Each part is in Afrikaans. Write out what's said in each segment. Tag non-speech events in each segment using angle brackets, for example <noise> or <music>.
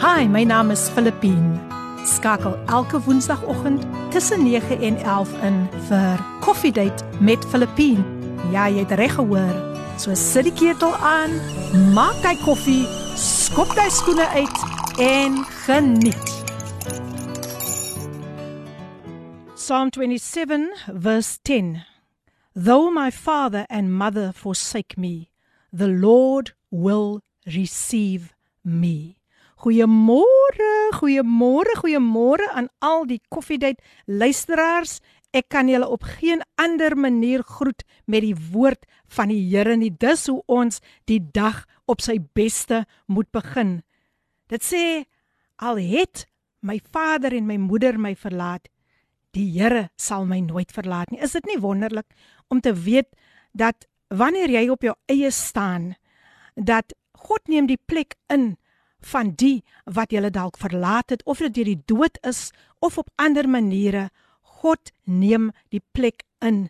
Hi, my naam is Filippine. Skakel elke woensdagoggend tussen 9 en 11 in vir Coffee Date met Filippine. Ja, jy het reg gehoor. So sit die ketel aan, maak jou koffie, skop jou skoene uit en geniet. Psalm 27 verse 10. Though my father and mother forsake me, the Lord will receive me. Goeiemôre, goeiemôre, goeiemôre aan al die koffiedייט luisteraars. Ek kan julle op geen ander manier groet met die woord van die Here nie. Dis hoe ons die dag op sy beste moet begin. Dit sê al het my vader en my moeder my verlaat, die Here sal my nooit verlaat nie. Is dit nie wonderlik om te weet dat wanneer jy op jou eie staan, dat God neem die plek in van die wat julle dalk verlaat het of dit deur die dood is of op ander maniere God neem die plek in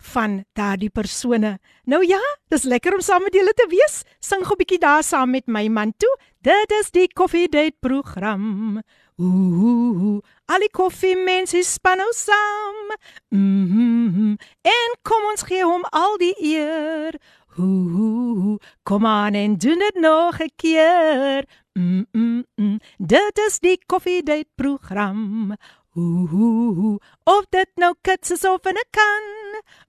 van daardie persone. Nou ja, dis lekker om saam met julle te wees. Sing gou 'n bietjie daar saam met my man toe. Dit is die Coffee Date program. Ooh, al die koffie mense span nou saam. Mm en kom ons gee hom al die eer. Ooh, kom aan en doen dit nog 'n keer. Mm, mm, mm. Dit is die Coffee Date program. Ooh, of dit nou kits is of in 'n kan.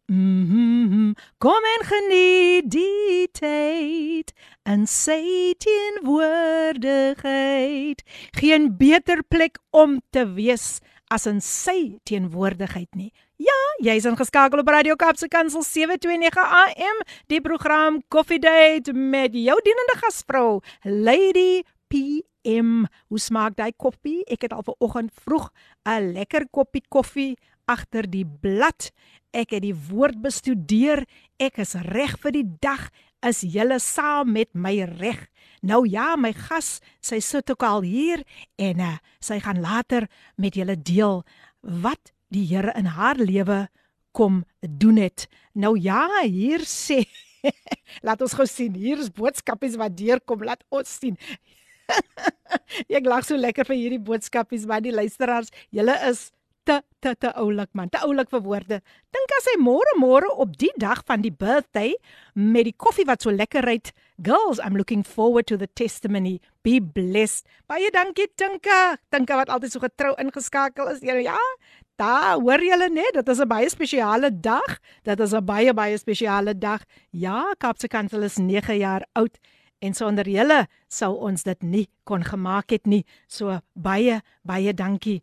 Mm -hmm. Kom en geniet die tyd en sê teenwoordigheid. Geen beter plek om te wees as in sy teenwoordigheid nie. Ja, jy's ingeskakel op Radio Kapse Kansel 729 AM, die program Coffee Date met jou dienende gasvrou, Lady PM. Hoe smaak daai koffie? Ek het al vanoggend vroeg 'n lekker koppie koffie agter die blad. Ek het die woord bestudeer. Ek is reg vir die dag. Is julle saam met my reg? Nou ja, my gas, sy sit ook al hier en uh, sy gaan later met julle deel wat die Here in haar lewe kom doen het. Nou ja, hier sê <laughs> Laat ons gou sien. Hier is boodskapies wat deurkom. Laat ons sien. <laughs> ek lag so lekker vir hierdie boodskapies by die luisteraars. Julle is te te te oulik man, te oulik vir woorde. Dink as hy môre môre op die dag van die birthday met die koffie wat so lekker ry. Girls, I'm looking forward to the testimony. Be blessed. Baie dankie Tinka. Tinka wat altyd so getrou ingeskakel is. Ja, da hoor julle net, dit is 'n baie spesiale dag. Dit is 'n baie baie spesiale dag. Ja, Kapse Kansel is 9 jaar oud en sonder julle sou ons dit nie kon gemaak het nie. So baie baie dankie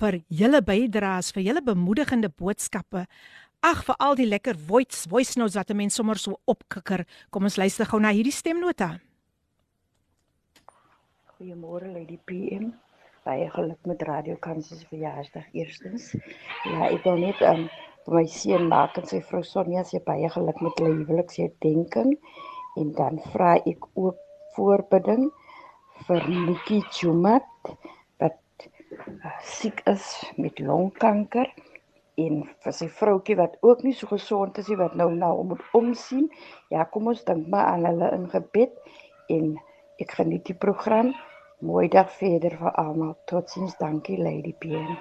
vir julle bydraes, vir julle bemoedigende boodskappe. Ag vir al die lekker voice voice notes wat mense sommer so opkikker. Kom ons luister gou na hierdie stemnota. Goeiemôre Lady PM. Baie geluk met Radio Kansas verjaarsdag eerstens. Ja, ek wil net um, my seun maak en sy vrou Sonja se baie geluk met hulle huweliksherdenking en dan vra ek ook voorbidding vir Nikki Chumat uh, siek is met longkanker en vir sy vroutjie wat ook nie so gesond is nie wat nou nou moet omsien. Ja, kom ons dink maar aan hulle in gebed en ek geniet die program. Mooi dag verder vir almal. Totsiens, dankie Lady Pierre.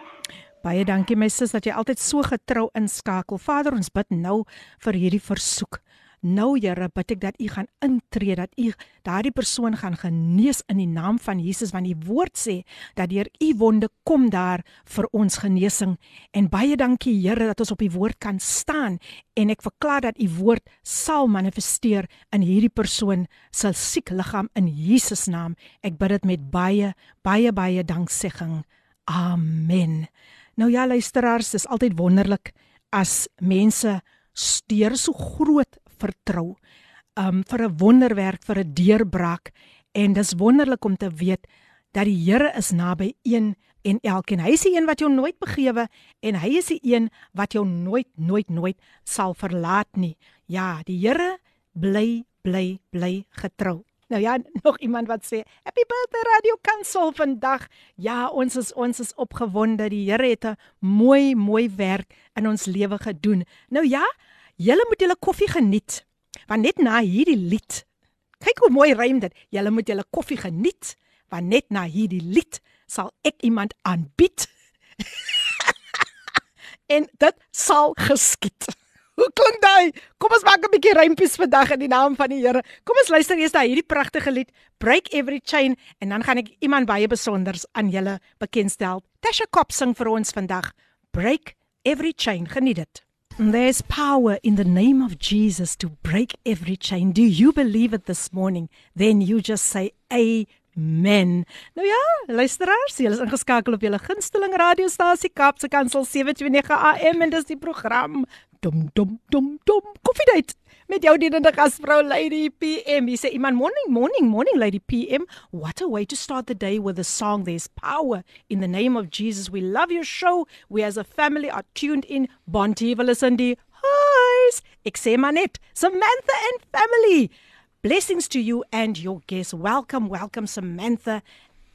Baie dankie my sis dat jy altyd so getrou inskakel. Vader, ons bid nou vir hierdie versoek. Nou Here, bid ek dat U gaan intree, dat U daardie persoon gaan genees in die naam van Jesus want die woord sê dat deur U wonde kom daar vir ons genesing. En baie dankie Here dat ons op U woord kan staan en ek verklaar dat U woord sal manifesteer in hierdie persoon se siek liggaam in Jesus naam. Ek bid dit met baie baie baie danksegging. Amen. Nou ja luisteraars, dis altyd wonderlik as mense steur so groot vertrou um vir 'n wonderwerk vir 'n deurbraak en dis wonderlik om te weet dat die Here is naby een en elkeen. Hy is die een wat jou nooit begewe en hy is die een wat jou nooit nooit nooit sal verlaat nie. Ja, die Here bly bly bly getrou. Nou ja, <laughs> nog iemand wat sê, "Happy birthday Radio Kansel vandag." Ja, ons is ons is opgewonde. Die Here het 'n mooi mooi werk in ons lewe gedoen. Nou ja, Julle moet julle koffie geniet. Want net na hierdie lied, kyk hoe mooi rym dit. Julle moet julle koffie geniet, want net na hierdie lied sal ek iemand aanbied. <laughs> en dit sal geskied. Hoe klink daai? Kom ons maak 'n bietjie rympies vandag in die naam van die Here. Kom ons luister eers na hierdie pragtige lied Break Every Chain en dan gaan ek iemand baie besonders aan julle bekendstel. Tasha Kop sing vir ons vandag Break Every Chain. Geniet dit. There's power in the name of Jesus to break every chain. Do you believe it this morning? Then you just say amen. Nou ja, luisteraars, julle is ingeskakel op julle gunsteling radiostasie Kapse Kansel 729 AM en dis die program Dum dum dum dum Koffiedייט met jou dienende gasvrou Lady PM. He say iman morning morning morning Lady PM. What a way to start the day with a song. There's power in the name of Jesus. We love your show. We as a family are tuned in. Bontie Cindy. Hi. Ek sê maar net Samantha and family. Blessings to you and your guests. Welcome, welcome Samantha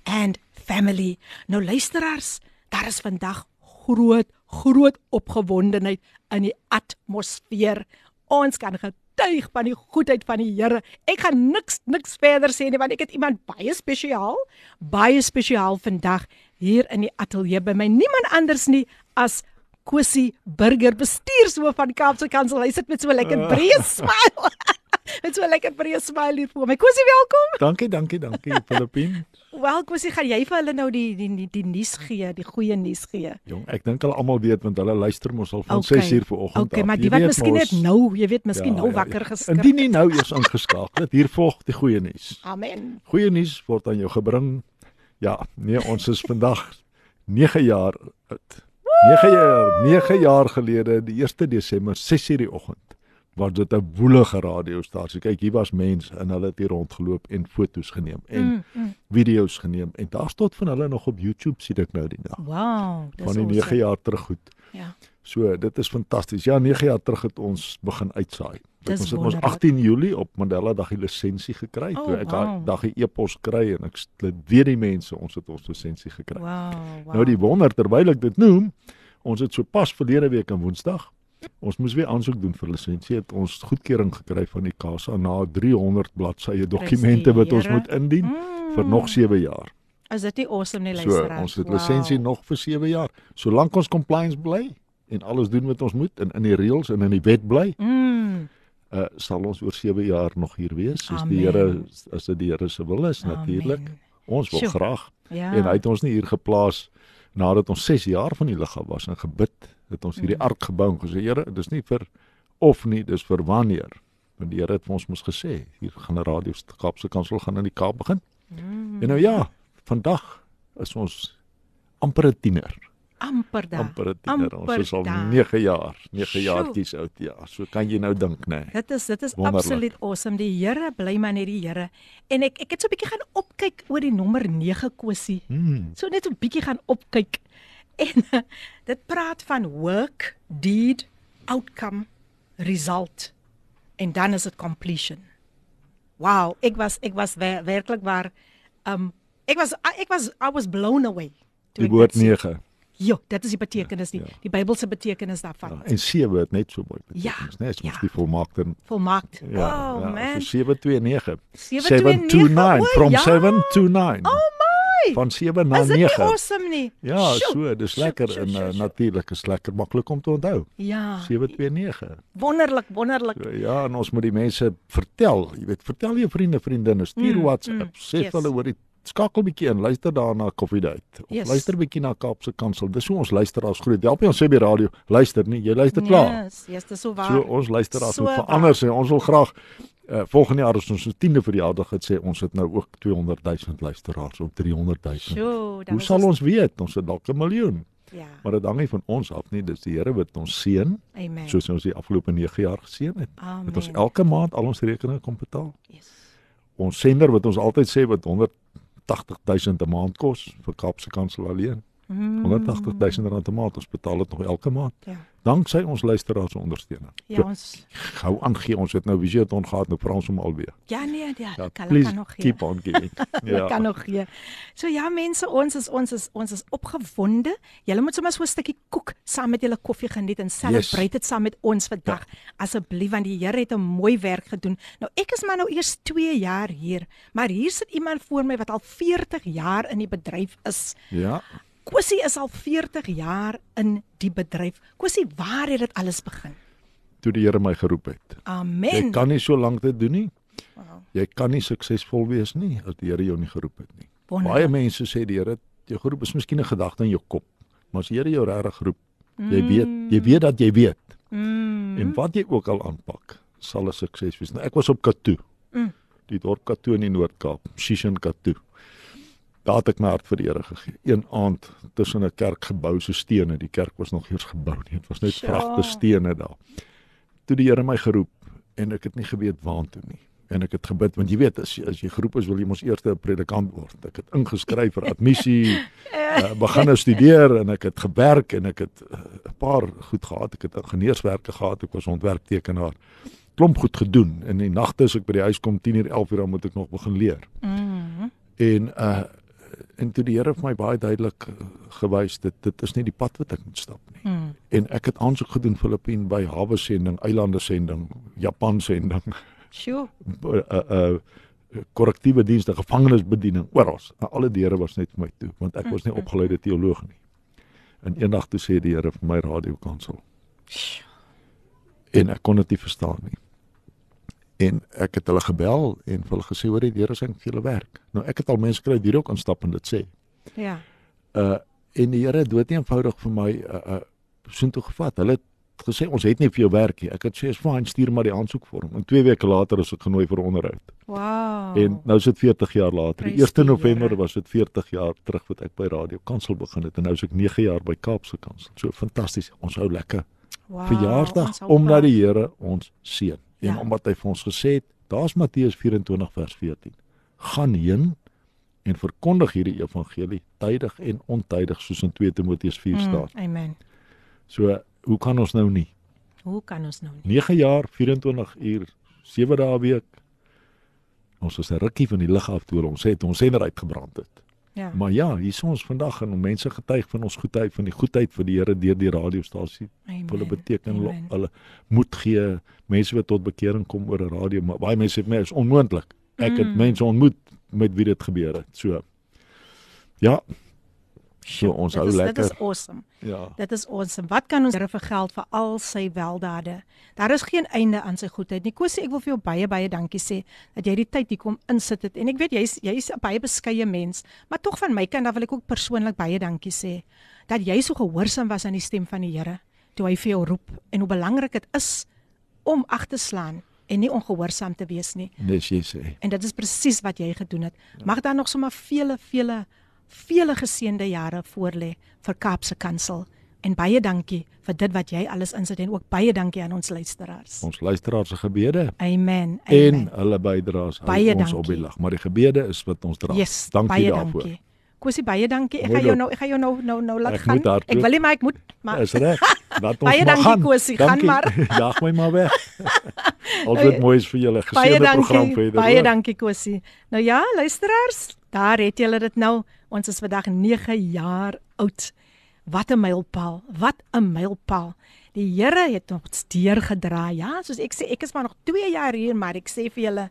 and family. Nou luisteraars, daar is vandag groot groot opgewondenheid in die atmosfeer. Ons kan getuig van die goedheid van die Here. Ek gaan niks niks verder sê nie want ek het iemand baie spesiaal, baie spesiaal vandag hier in die ateljee by my. Niemand anders nie as Kosie Burger, bestuurshoof van Kaapse Kansel. Hy sit met so 'n lekker breë smile. <laughs> <laughs> <laughs> Dit so lekker breë smile hier vir my. Kosie, welkom. Dankie, dankie, dankie, Filippin. <laughs> Wel, Kosie, gaan jy vir hulle nou die die die, die nuus gee, die goeie nuus gee? Jong, ek dink hulle almal weet want hulle luister mos al van Okay. 6 uur vanoggend Okay, af. maar Jy die wat miskien net nou, jy weet, miskien Ja, nou ja, wakker ja. geskrik. Indien nie nou eers ingeskakel het, hier volg die goeie nuus. Amen. Goeie nuus word aan jou gebring. Ja, nee, ons is vandag <laughs> 9 jaar oud. 9 jaar, 9 jaar gelede, die 1 Desember, 6:00 die oggend, was dit 'n woelige radiostasie. Kyk, hier was mense en hulle het hier rondgeloop en foto's geneem en Mm, mm. video's geneem en daar staan van hulle nog op YouTube sien ek nou die dag. Wow, dis Van die 9 awesome. jaar terug goed. Ja. So, dit is fantasties. Ja, 9 jaar terug het ons begin uitsaai. Dis Ons het ons wonderlik. 18 Julie op Mandela dag die lisensie gekry. Oh, Toe ek daai wow. dag die e-pos kry en ek weet die mense ons het ons lisensie gekry. Wow, wow. Nou die wonder terwyl ek dit noem, ons het so pas verlede week aan Woensdag Ons moes weer aansoek doen vir lisensie. Het ons goedkeuring gekry van die KASA na 300 bladsye dokumente wat ons moet indien mm. vir nog 7 jaar. Is dit nie awesome nie So luisteraars? ons het lisensie nog vir 7 jaar. Solank ons compliance bly en alles doen wat ons moet en in die reëls en in die wet bly, Mm. uh, sal ons oor 7 jaar nog hier wees. Soos Amen. die Here as dit die Here se wil is natuurlik. Ons wil Sjoe. graag Ja. en hy het ons nie hier geplaas nadat ons 6 jaar van die liggaam was en gebid het ons hierdie Mm. ark gebou en gesê Here, dis nie vir of nie, dis vir wanneer. Want die Here het vir ons mos gesê, hier gaan 'n radio Kaapse kansel gaan in die Kaap begin. Mm. En nou ja, vandag is ons amper 'n tiener. Amper dan. Amper tiener. Amper Ons is al daar. 9 jaar, 9 Sjoe. jaartjies oud ja. So kan jy nou dink, nê. Nee. Dit is dit is Wonderlik. absoluut awesome. Die Here bly maar net die Here. En ek ek het so 'n bietjie gaan opkyk oor die nommer 9 kwessie. Hmm. So net so 'n bietjie gaan opkyk. <laughs> En dit praat van work, deed, outcome, result en dan is dit completion. Wow, ek was ek was wer, werklik waar um ek was ek was I was blown away. Die woord dit sien. 9. Ja, dit is die betekenis die Ja. die Bybelse betekenis daarvan. Ja, en 7 het net so mooi Ja, betekenis, né? Dit is mos ja. die volmaakte Volmaakt. Ja, oh ja, man. So 729. 729, 729 o, from ja. 7 to 9. Oh my. Van 7 na Is dit nie 9. awesome nie? Ja, Sjoe, so, dis sjoe, lekker sjoe, en uh, sjoe. natuurlik is lekker maklik om te onthou. Ja. 729. Wonderlik, wonderlik. So, ja, en ons moet die mense vertel, jy weet, vertel jou vriende, vriendinne, stuur Mm, WhatsApp, mm, sê yes. hulle oor die skakel bietjie in, luister daarna Coffee Date. Of Yes. luister bietjie na Kaapse Kansel. Dis hoe ons luisteraars groet. Help ons sê by radio, luister nie, jy luister klaar. Yes, yes, dis so waar. So ons luisteraars So moet waar. verander sê. Ons wil graag uh, volgende jaar as ons ons 10de verjaardag het sê ons het nou ook 200 000 luisteraars of 300 000. Sjoe, dan Hoe is sal ons weet? Ons het dalk 'n miljoen. Ja. Maar dit hang nie van ons af nie, dis die Here wat ons seën, Amen. soos ons die afgelope 9 jaar geseën het. Amen. Dat ons elke maand al ons rekeninge kom betaal. Yes. Ons sender wat ons altyd sê wat 180 000 'n maand kos vir Kaapse Kansel alleen. Mm. 180 000 rand 'n maand, ons betaal dit nog elke maand. Ja. Danksy ons luisteraars se ondersteuning. Ja, ons Gou aangee ons het nou visioton gehad, nou vra ons hom alweer. Ja nee, ja, Ja, kan please kan nog gee. keep on giving. <laughs> Ja. kan nog gee. So ja mense, ons is ons is ons is opgewonde. Julle moet sommer so 'n stukkie koek saam met julle koffie geniet en celebrate dit saam met ons vandag. Ja. Asseblief want die Here het 'n mooi werk gedoen. Nou ek is maar nou eers 2 jaar hier, maar hier sit iemand voor my wat al 40 jaar in die bedryf is. Ja. Kosie is al 40 jaar in die bedryf. Kosie, waar het dit alles begin? Toe die Here my geroep het. Jy Amen. kan nie so lank dit doen nie. Wow. Jy kan nie suksesvol wees nie as die Here jou nie geroep het nie. Wonderlik. Baie mense sê die Here jou geroep is miskien 'n gedagte in jou kop, maar as die Here jou regtig roep, jy weet, jy weet dat jy weet. Mm. En wat jy ook al aanpak, sal 'n sukses wees. Nou ek was op Katoo. Mm. Die dorp Katoo in die Noord-Kaap, Shishin Katoo. Daar het ek my hart vir die Here gegee. Een aand tussen 'n kerkgebou se stene, die kerk was nog eers gebou nie. Dit was net vragte stene daar. Toe die Here my geroep en ek het nie geweet waartoe nie. En ek het gebid want jy weet as jy, as jy geroep is wil jy mos eers 'n predikant word. Ek het ingeskryf vir admissie, uh, <laughs> begin studeer en ek het gewerk en ek het uh, 'n paar goed gehad. Ek het ingenieurswerke gehad, ek was ontwerptekenaar. Klomp goed gedoen. In die nagte as ek by die huis kom 10:00 11:00 dan moet ek nog begin leer. Mm. En uh en toe die Here vir my baie duidelik uh, gewys dit dit is nie die pad wat ek moet stap nie. Mm. En ek het aansoek gedoen Filippien by hawe sending, eilande sending, Japan sending, Sjoe. uh <laughs> uh korrektiewe dienste, gevangenisbediening, oral. Alle deure was net vir my toe want ek was nie opgeleide teoloog nie. En eendag toe sê die Here vir my radiokansel Sjoe. en ek kon dit nie verstaan nie. En ek het hulle gebel en vir hulle gesê hoor die Here sê vir julle werk. Nou ek het al mense kry hier ook aanstap en dit sê. Ja. Uh en die Here het dood eenvoudig vir my uh uh soontoe gevat. Hulle het gesê ons het nie vir jou werk nie. Ek het sê is fyn, stuur maar die aansoekvorm. En 2 weke later is ek genooi vir onderhoud. Wow. En nou is dit 40 jaar later. Die Prys 1 die November was dit 40 jaar terug wat ek by Radio Kansel begin het en nou is ek 9 jaar by Kaapse Kansel. So fantasties. Ons hou lekker wow. verjaarsdag hou omdat die Here ons seën. En Ja. omdat hy vir ons gesê het, daar's Matteus 24 vers 14. Gaan heen en verkondig hierdie evangelie tydig en ontydig soos in 2 Timoteus 4 staan. Mm, amen. So hoe kan ons nou nie? Hoe kan ons nou nie? 9 jaar, 24 uur, 7 dae week. Ons is 'n rukkie van die lig af toe ons het ons sender uitgebrand het. Ja. Maar ja, hier is ons vandag en mense getuig van ons goedheid van die goedheid vir die Here deur die radiostasie. Hulle beteken Amen. hulle moed gee, mense wat tot bekering kom oor 'n radio, maar baie mense sê vir my is onmoontlik. Ek het Mm. mense ontmoet met wie dit gebeur het. So ja, so ons dit hou is, lekker. Dit is awesome. Ja. Dit is awesome. Wat kan ons Here vergeld vir al sy weldade? Daar is geen einde aan sy goedheid nie. Kosie, ek wil vir jou baie baie dankie sê dat jy die tyd hier kom insit het. En ek weet jy's jy's 'n baie beskeie mens, maar tog van my kant af wil ek ook persoonlik baie dankie sê dat jy so gehoorsaam was aan die stem van die Here toe hy vir jou roep en hoe belangrik dit is om ag te slaan en nie ongehoorsaam te wees nie. Nes jy sê. En dit is presies wat jy gedoen het. Mag daar nog sommer vele vele vele geseënde jare voorlê vir Kaapse Kansel. En baie dankie vir dit wat jy alles insit en ook baie dankie aan ons luisteraars. Ons luisteraars se gebede Amen. en Amen. hulle bydraes hou Baie ons dankie. op die lig, maar die gebede is wat ons dra. Yes, dankie baie daarvoor. dankie. Kosie baie dankie. Ek gaan jou nou ek gaan jou nou nou nou laat Ek gaan. Ek wil nie maar ek moet maar Is reg. <laughs> Laat ons Baie dankie, gaan. Kosie, gaan maar. <laughs> Jaag my maar weg. <laughs> Altyd mooi is vir julle geseënde program verder. Baie dankie Kosie. Nou ja, luisteraars, daar het julle dit nou. Ons is vandag 9 jaar oud. Wat 'n mylpaal. Wat 'n mylpaal. Die Here het ons deurgedra. Ja, soos ek sê, ek is maar nog 2 jaar hier, maar ek sê vir julle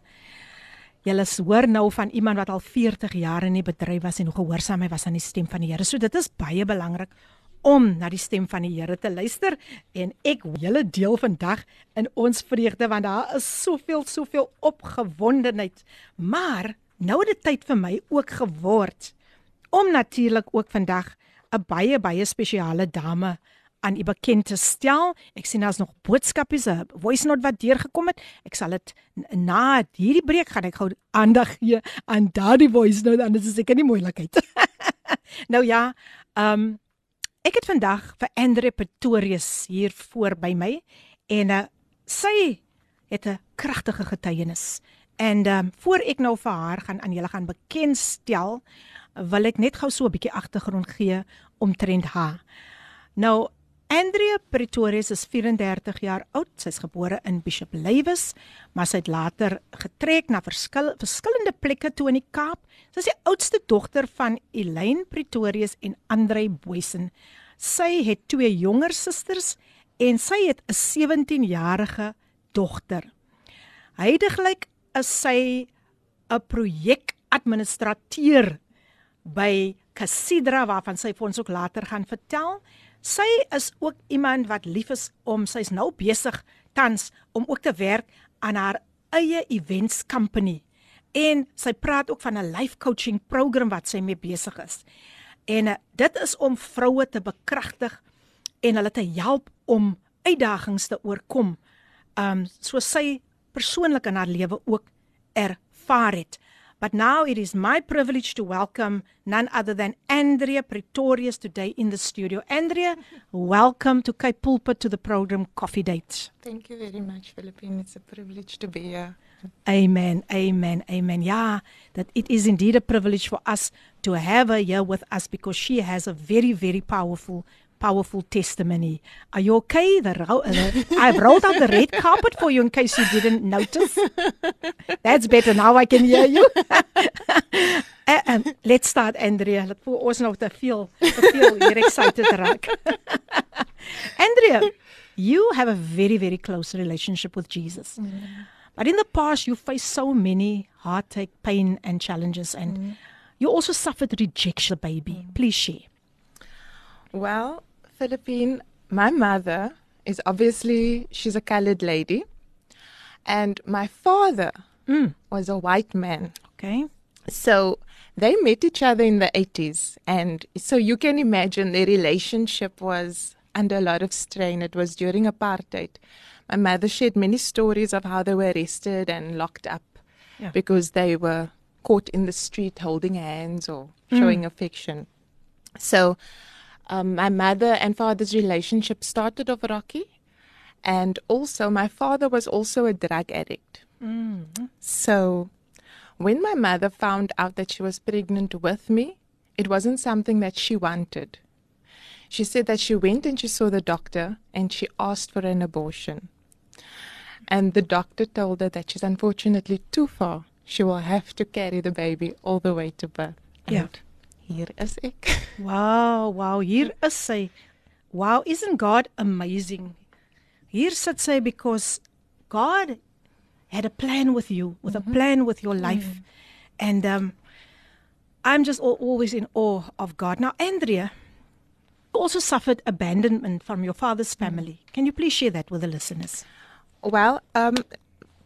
Julle hoor nou van iemand wat al 40 jaar in die bedryf was en hoe gehoorsaam hy was aan die stem van die Here. So dit is baie belangrik om na die stem van die Here te luister en ek julle deel vandag in ons vreugde want daar is soveel soveel opgewondenheid. Maar nou het dit tyd vir my ook geword om natuurlik ook vandag 'n baie baie spesiale dame aan u bekend te stel. Ek sien daar's nog boodskapies, 'n voice note wat deurgekom het. Ek sal dit na hierdie breek gaan ek gou aandag gee aan daardie voice note anders is seker nie moeilikheid. <laughs> nou ja, ehm um, ek het vandag vir Andre Pretorius hier voor by my en uh, sy het 'n kragtige getuienis. En ehm um, voor ek nou vir haar gaan aan julle gaan bekendstel, wil ek net gou so 'n bietjie agtergrond gee omtrent haar. Nou Andrea Pretorius is 34 jaar oud. Sy's gebore in Bishop Lywes, maar sy het later getrek na verskil, verskillende plekke toe in die Kaap. Sy is die oudste dogter van Elaine Pretorius en Andre Boysen. Sy het twee jonger susters en sy het 'n 17-jarige dogter. Heidiglik is sy 'n projekadministrateur by Casidra waarvan sy vir ons ook later gaan vertel. Sy is ook iemand wat lief is om sy's nou besig tans om ook te werk aan haar eie events company. En sy praat ook van 'n life coaching program wat sy mee besig is. En uh, dit is om vroue te bekragtig en hulle te help om uitdagings te oorkom. Um soos sy persoonlik in haar lewe ook ervaar het. But now it is my privilege to welcome none other than Andrea Pretorius today in the studio. Andrea, welcome to Cape Pulpit to the program Coffee Date. Thank you very much, Philippine. It's a privilege to be here. Amen, amen, amen. Yeah, that it is indeed a privilege for us to have her here with us because she has a very, very powerful powerful testimony. Are you okay? The, the I've rolled out the red carpet for you in case you didn't notice. That's better now I can hear you. <laughs> uh, um, let's start Andrea. Let voor ons nou te veel te veel hier excited raak. <laughs> Andrea, you have a very very close relationship with Jesus. Mm. But in the past you faced so many heartache, pain and challenges and mm. you also suffered rejection baby. Mm. Please share. Well, Philippine, my mother is obviously she's a colored lady, and my father mm. was a white man. Okay. So they met each other in the 80s, and so you can imagine their relationship was under a lot of strain. It was during apartheid. My mother shared many stories of how they were arrested and locked up yeah. because they were caught in the street holding hands or showing mm. affection. So um, my mother and father's relationship started off rocky. And also, my father was also a drug addict. Mm. So, when my mother found out that she was pregnant with me, it wasn't something that she wanted. She said that she went and she saw the doctor and she asked for an abortion. And the doctor told her that she's unfortunately too far. She will have to carry the baby all the way to birth. Yeah. And hier is ek. Wow, wow, hier is sy. Wow, isn't God amazing? Hier sit sy because God had a plan with you, with mm-hmm. a plan with your life. Mm. And um I'm just always in awe of God. Now, Andrea also suffered abandonment from your father's mm. family. Mm. Can you please share that with the listeners? Well, um,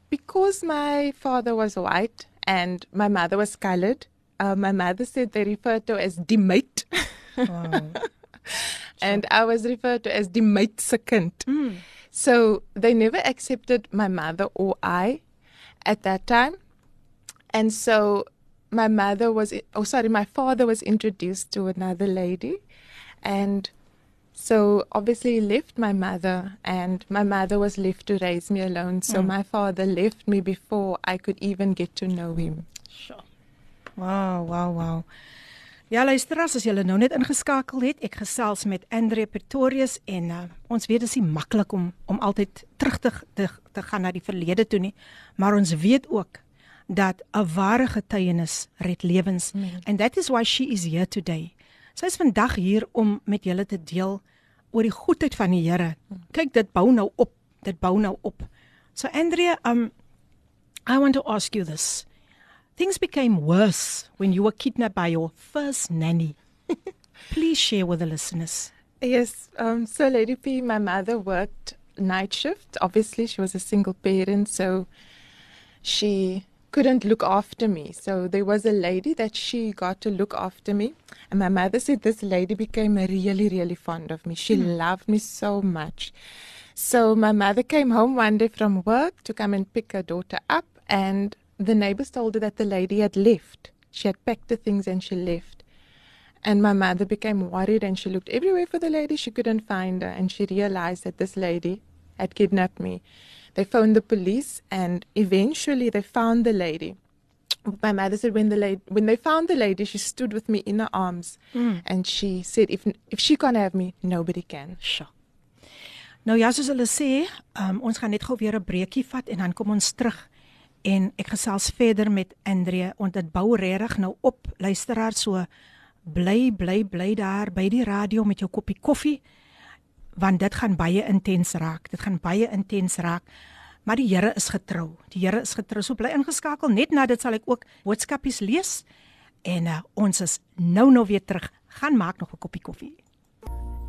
because my father was white and my mother was colored, uh, my mother said they referred to as mate. Wow. <laughs> and I was referred to as die mate second. Mm. So they never accepted my mother or I at that time. And so my mother was, oh, sorry, my father was introduced to another lady. And so obviously he left my mother, and my mother was left to raise me alone. So mm. my father left me before I could even get to know him. Sure. Wow, wow, wow. Ja, luisteras, as julle nou net ingeskakel het, ek gesels met Andre Pretorius en uh, ons weet dit is nie maklik om om altyd terug te, te te gaan na die verlede toe nie, maar ons weet ook dat 'n ware getuienis red lewens mm. and that is why she is here today. Sy is vandag hier om met julle te deel oor die goedheid van die Here. Kyk, dit bou nou op, dit bou nou op. So Andre, um I want to ask you this. Things became worse when you were kidnapped by your first nanny. <laughs> Please share with the listeners. Yes, um, so Lady P, my mother worked night shift. Obviously, she was a single parent, so she couldn't look after me. So there was a lady that she got to look after me. And my mother said this lady became really, really fond of me. She mm. loved me so much. So my mother came home one day from work to come and pick her daughter up. And the neighbors told her that the lady had left. She had packed the things and she left. And my mother became worried and she looked everywhere for the lady. She couldn't find her. And she realized that this lady had kidnapped me. They phoned the police and eventually they found the lady. My mother said when the lady, when they found the lady, she stood with me in her arms, mm. and she said, "If if she can't have me, nobody can." Sure. Nou ja, soos hulle sê, um, ons gaan net gou weer 'n breekie vat en dan kom ons terug en ek gesels verder met Andre en dit bou regtig nou op luisteraar so bly bly bly daar by die radio met jou koppie koffie want dit gaan baie intens raak. Dit gaan baie intens raak. Maar die Here is getrou. Die Here is getrou. So bly ingeskakel. Net na dit sal ek ook boodskapies lees en uh, ons is nou nou weer terug. Gaan maak nog 'n koppie koffie.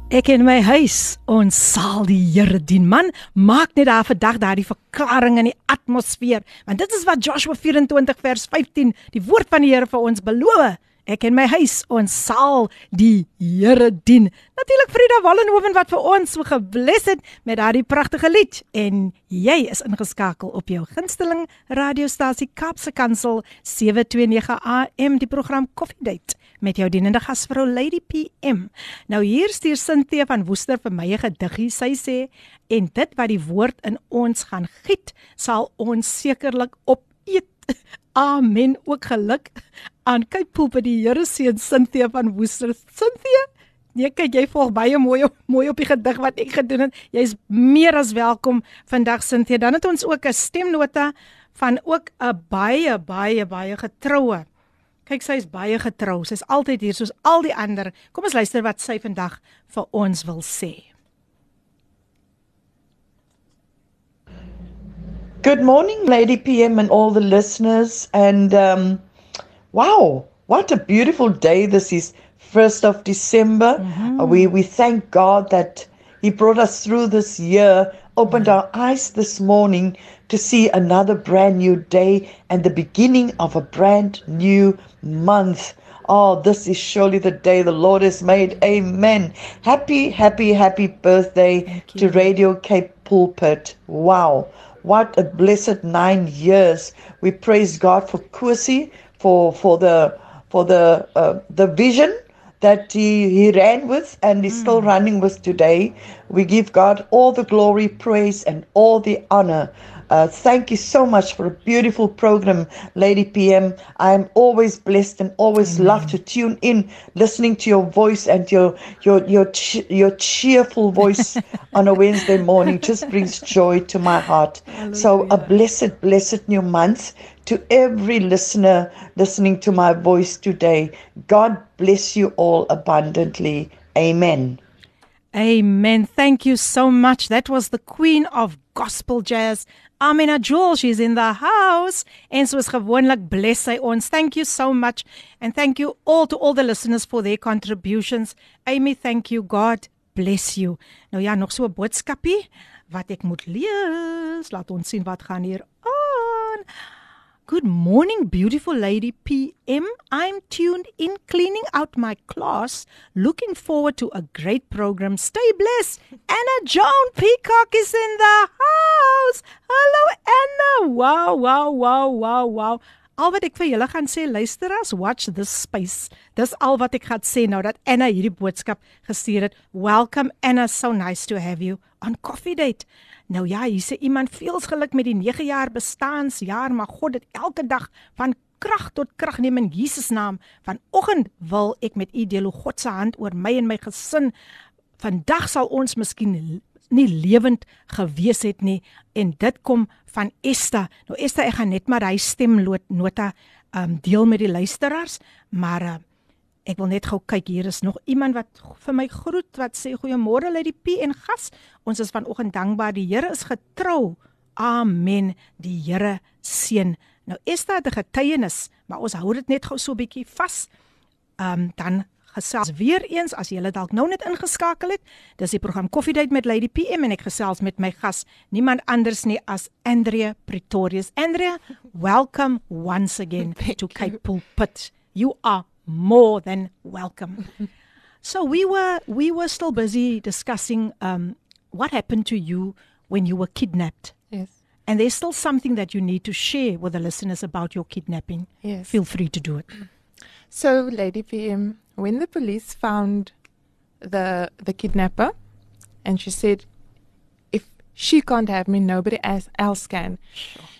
Ek in my huis, ons sal die Here dien. Man, maak net daar vandag daardie verklaring in die atmosfeer, want dit is wat Joshua 24 vers 15, die woord van die Here vir ons beloof. Ek en my huis, ons sal die Here dien. Natuurlik Frida Wallenhoven wat vir ons so gebless het met daardie pragtige lied en jy is ingeskakel op jou gunsteling radiostasie Kapse Kansel 729 AM die program Coffee Date met jou dienende gasvrou Lady PM. Nou hier stuur Cynthia van Woester vir my 'n gediggie. Sy sê en dit wat die woord in ons gaan giet, sal ons sekerlik opeet. <laughs> Amen. Ook geluk aan kyk poep by die Here seën Cynthia van Woester. Cynthia, nee kyk jy volg baie mooi mooi op die gedig wat ek gedoen het. Jy's meer as welkom vandag Cynthia. Dan het ons ook 'n stemnota van ook 'n baie baie baie getroue. Kyk sy is baie getrou. Sy's altyd hier soos al die ander. Kom ons luister wat sy vandag vir ons wil sê. Good morning, Lady PM, and all the listeners. And um, wow, what a beautiful day this is. 1st of December. Mm-hmm. Uh, we, we thank God that He brought us through this year, opened our eyes this morning to see another brand new day and the beginning of a brand new month. Oh, this is surely the day the Lord has made. Amen. Happy, happy, happy birthday to. Radio Cape Pulpit. Wow. What a blessed nine years. We praise God for Kusi, for for the for the uh, the vision that he, he ran with and is still hmm. running with today. We give God all the glory, praise, and all the honor. Uh, thank you so much for a beautiful program, Lady PM. I am always blessed and always love to tune in, listening to your voice and your your your your cheerful voice <laughs> on a Wednesday morning just brings joy to my heart. So a blessed, blessed new month to every listener listening to my voice today. God bless you all abundantly. Amen. Amen. Thank you so much. That was the queen of gospel jazz. Amina Jewel, she's in the house. En soos gewoonlik bless sy ons. Thank you so much. And thank you all to all the listeners for their contributions. Amy, thank you. God bless you. Nou ja, nog so 'n boodskapie wat ek moet lees. Laat ons sien wat gaan hier aan. Good morning, beautiful lady PM. I'm tuned in cleaning out my class. Looking forward to a great program. Stay blessed. Anna Joan Peacock is in the house. Hallo Anna. Wow, wow, wow, wow, wow. Al wat ek vir julle gaan sê, luisteraars, watch this space. Dis al wat ek gaan sê nou dat Anna hierdie boodskap gestuur het. Welcome Anna, so nice to have you on Coffee Date. Nou ja, hier sê iemand veels geluk met die 9 jaar bestaansjaar, maar God dit elke dag van krag tot krag neem in Jesus naam. Vanoggend wil ek met u deel hoe God se hand oor my en my gesin vandag sal ons miskien nie lewend gewees het nie en dit kom van Esta. Nou Esta, ek gaan net maar hy stemnota um ehm, deel met die luisteraars, maar uh, ek wil net gou kyk hier is nog iemand wat vir my groet wat sê goeiemôre uit die P en gas. Ons is vanoggend dankbaar die Here is getrou. Amen. Die Here seën. Nou Esther het 'n getuienis, maar ons hou dit net gou so 'n bietjie vas. Um dan gesels weer eens as jy dalk nou net ingeskakel het. Dis die program Koffiedייט met Lady PM en ek gesels met my gas, niemand anders nie as Andrea Pretorius. Andrea, welcome once again Thank <laughs> to you. Cape Pulpit. You are more than welcome. <laughs> so we were we were still busy discussing um what happened to you when you were kidnapped. Yes. And there's still something that you need to share with the listeners about your kidnapping. Yes. Feel free to do it. So, Lady PM, when the police found the the kidnapper, and she said, "If she can't have me, nobody else else can,"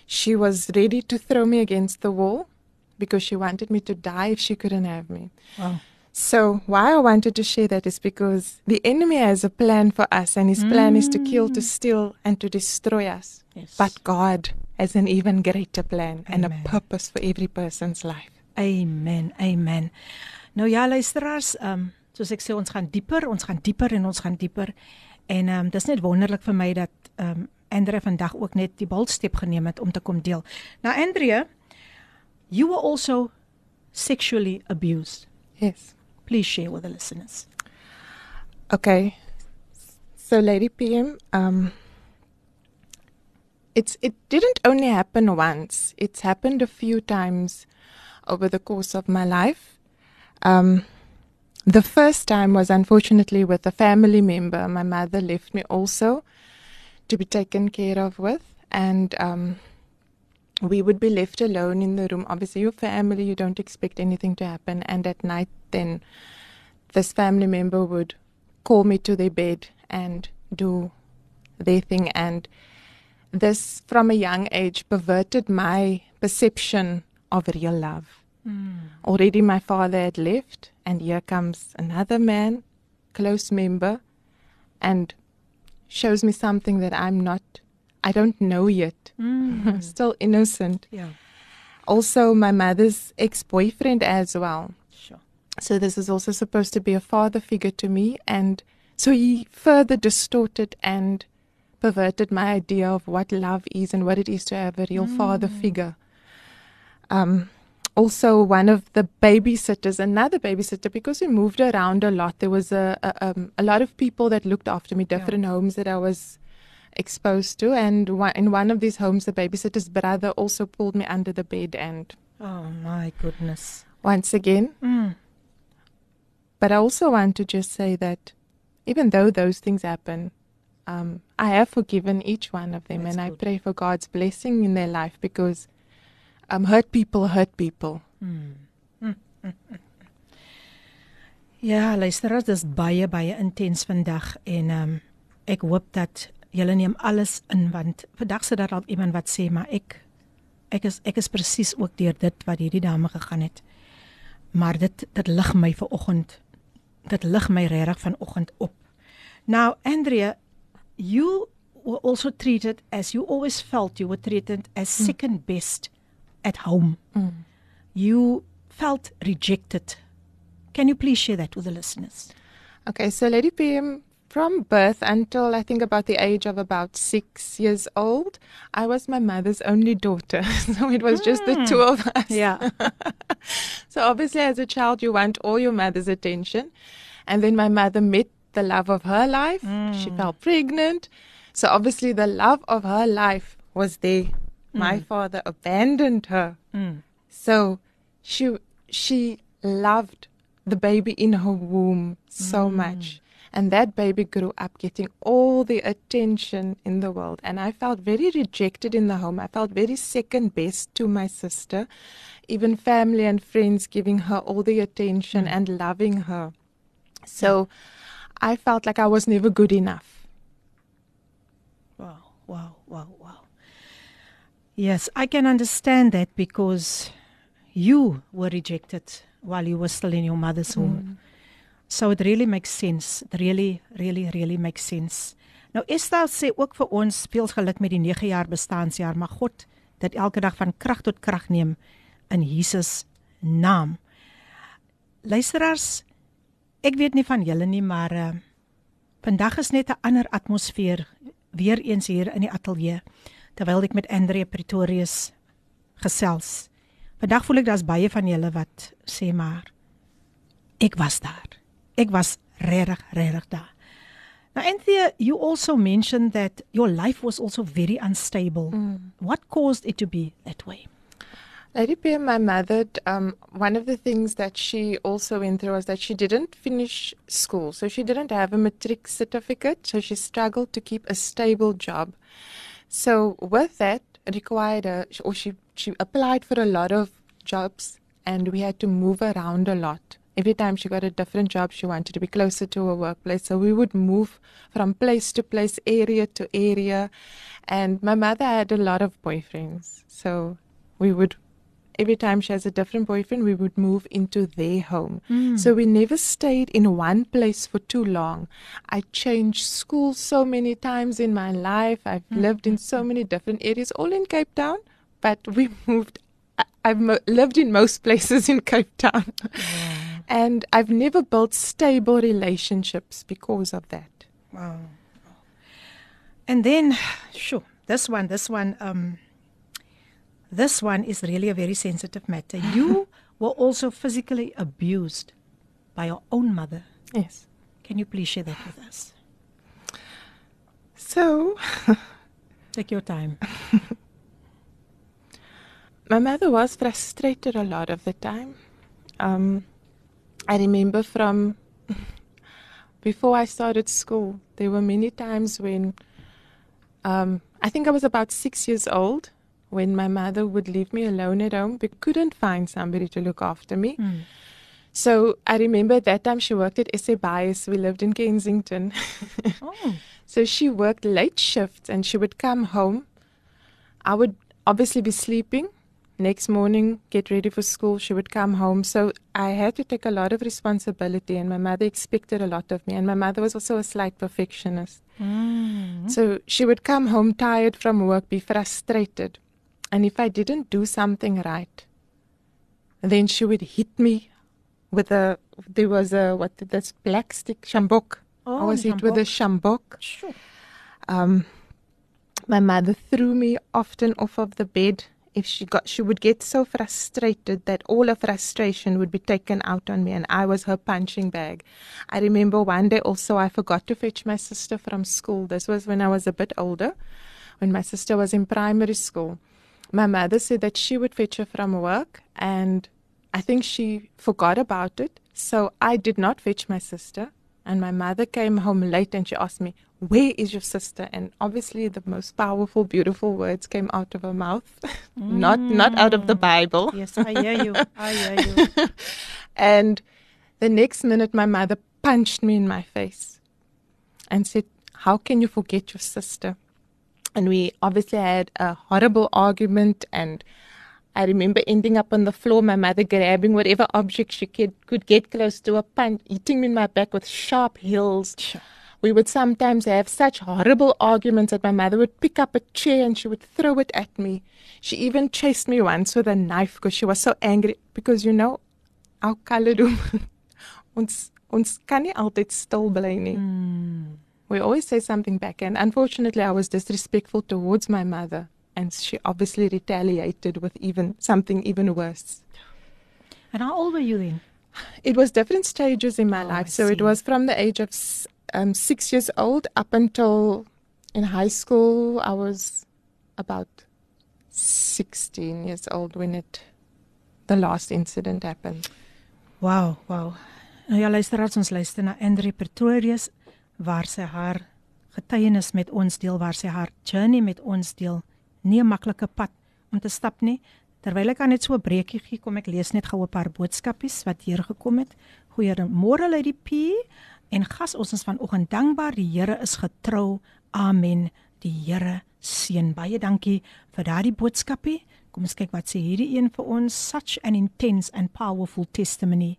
she was ready to throw me against the wall because she wanted me to die if she couldn't have me. Wow. So, why I wanted to share that is because the enemy has a plan for us, and his plan is to kill, to steal, and to destroy us. Yes. But God has an even greater plan and Amen. a purpose for every person's life. Amen. Amen. Nou ja, luisteraars, ehm um, soos ek sê ons gaan dieper, ons gaan dieper en ons gaan dieper. En ehm um, dis net wonderlik vir my dat ehm um, Andre vandag ook net die boldstep geneem het om te kom deel. Nou Andre, you were also sexually abused. Yes. Please share with the listeners. Okay. So, Lady PM, um, it's it didn't only happen once. It's happened a few times over the course of my life. Um, the first time was unfortunately with a family member. My mother left me also to be taken care of with, and um, we would be left alone in the room. Obviously, your family, you don't expect anything to happen, and at night, then this family member would call me to their bed and do their thing. And this, from a young age, perverted my perception of real love. Hmm. Already my father had left, and here comes another man, close member, and shows me something that I'm not, I don't know yet. <laughs> Still innocent. Yeah. Also, my mother's ex boyfriend as well. sure. So this is also supposed to be a father figure to me, and so he further distorted and perverted my idea of what love is and what it is to have a real father figure. Um, also, one of the babysitters, another babysitter, because we moved around a lot, there was a a, um, a lot of people that looked after me, different homes that I was exposed to, and in one of these homes, the babysitter's brother also pulled me under the bed and Oh my goodness. once again Mm. But I also want to just say that even though those things happen, um, I have forgiven each one of them, That's and I good. pray for God's blessing in their life because um, hurt people hurt people. Ja, luisteraars, dis baie baie intens vandag en ehm um, ek hoop dat julle neem alles in want vandag sit daar dalk iemand wat sê maar ek ek is ek is presies ook deur dit wat hierdie dame gegaan het. Maar dit dit lig my ver oggend. Dit lig my regtig vanoggend op. Now, Andrea, you were also treated as you always felt you were treated as second best at home. You felt rejected. Can you please share that with the listeners? Okay, so Lady PM, from birth until I think about the age of about six years old, I was my mother's only daughter. <laughs> so it was just the two hmm. of us. Yeah. <laughs> So obviously, as a child, you want all your mother's attention. And then my mother met the love of her life. She hmm. fell pregnant. So obviously, the love of her life was there. Hmm. My father abandoned her. So she she loved the baby in her womb so much. And that baby grew up getting all the attention in the world. And I felt very rejected in the home. I felt very second best to my sister. Even family and friends giving her all the attention hmm. and loving her. Hmm. So I felt like I was never good enough. Wow, wow, wow, wow. Yes, I can understand that because you were rejected while you were still in your mother's womb. Mm. So it really makes sense. It really, really, really makes sense. Nou Esther sê ook vir ons veel geluk met die 9 jaar bestaanjaar, maar God dat elke dag van krag tot krag neem in Jesus naam. Luisteraars, ek weet nie van julle nie, maar uh, vandag is net 'n ander atmosfeer weer eens hier in die ateljee terwyl ek met Andre Pretorius gesels. Vandag voel ek daar's baie van julle wat sê maar ek was daar. Ek was regtig regtig daar. Now Anthea, you also mentioned that your life was also very unstable. What caused it to be that way? Lady Pia, my mother, um, one of the things that she also went through was that she didn't finish school. So she didn't have a matric certificate. So she struggled to keep a stable job. So with that, required a, or she, she applied for a lot of jobs and we had to move around a lot. Every time she got a different job, she wanted to be closer to her workplace. So we would move from place to place, area to area. And my mother had a lot of boyfriends. So we would every time she has a different boyfriend, we would move into their home. Hmm. So we never stayed in one place for too long. I changed schools so many times in my life. I've hmm. lived in so many different areas, all in Cape Town, but we <laughs> moved. I've mo- lived in most <laughs> places in Cape Town. And I've never built stable relationships because of that. Wow. And then, sure, this one, this one, um, this one is really a very sensitive matter. You <laughs> were also physically abused by your own mother. Yes. Can you please share that with us? So, <laughs> Take your time. <laughs> my mother was frustrated a lot of the time. Um, I remember from before I started school, there were many times when um, I think I was about six years old when my mother would leave me alone at home. but couldn't find somebody to look after me. So I remember at that time she worked at SA Bias. We lived in Kensington. <laughs> Oh, So she worked late shifts and she would come home. I would obviously be sleeping. Next morning, get ready for school. She would come home. So I had to take a lot of responsibility, and my mother expected a lot of me. And my mother was also a slight perfectionist. So she would come home tired from work, be frustrated. And if I didn't do something right, then she would hit me with a, there was a, what, this black stick, shambok. I Oh, was hit with a shambok. sure. Um, my mother threw me often off of the bed. If she got, she would get so frustrated that all her frustration would be taken out on me, and I was her punching bag. I remember one day also I forgot to fetch my sister from school. This was when I was a bit older, when my sister was in primary school. My mother said that she would fetch her from work, and I think she forgot about it. So I did not fetch my sister. And my mother came home late and she asked me, Where is your sister? And obviously, the most powerful, beautiful words came out of her mouth, <laughs> not, not out of the mm. Bible. Yes, I hear you. I hear you. <laughs> And the next minute, my mother punched me in my face and said, How can you forget your sister? And we obviously had a horrible argument. And I remember ending up on the floor, my mother grabbing whatever object she could, could get close to, a punch, hitting me in my back with sharp heels. We would sometimes have such horrible arguments that my mother would pick up a chair and she would throw it at me. She even chased me once with a knife because she was so angry. Because, you know, our women, <laughs> ons, ons kan nie altyd stil bly nie. Hmm. We always say something back. And unfortunately, I was disrespectful towards my mother. And she obviously retaliated with even something even worse. And how old were you then? It was different stages in my Oh, life. I So it was from the age of um, six years old up until in high school, I was about 16 years old when it the last incident happened. Wow, wow. Nou ja, luisteraars, ons luister na Andre Pretorius waar sy haar getuienis met ons deel, waar sy haar journey met ons deel. Nie 'n maklike pad om te stap nie. Terwyl ek aan net so 'n breekie gee, kom ek lees net gou 'n paar boodskapies wat hier gekom het. Goeiemôre Lady P en gas ons is vanoggend dankbaar. Die Here is getrou. Amen. Die Here seën. Baie dankie vir daardie boodskapie. Kom ons kyk wat sê hierdie een vir ons. Such an intense and powerful testimony.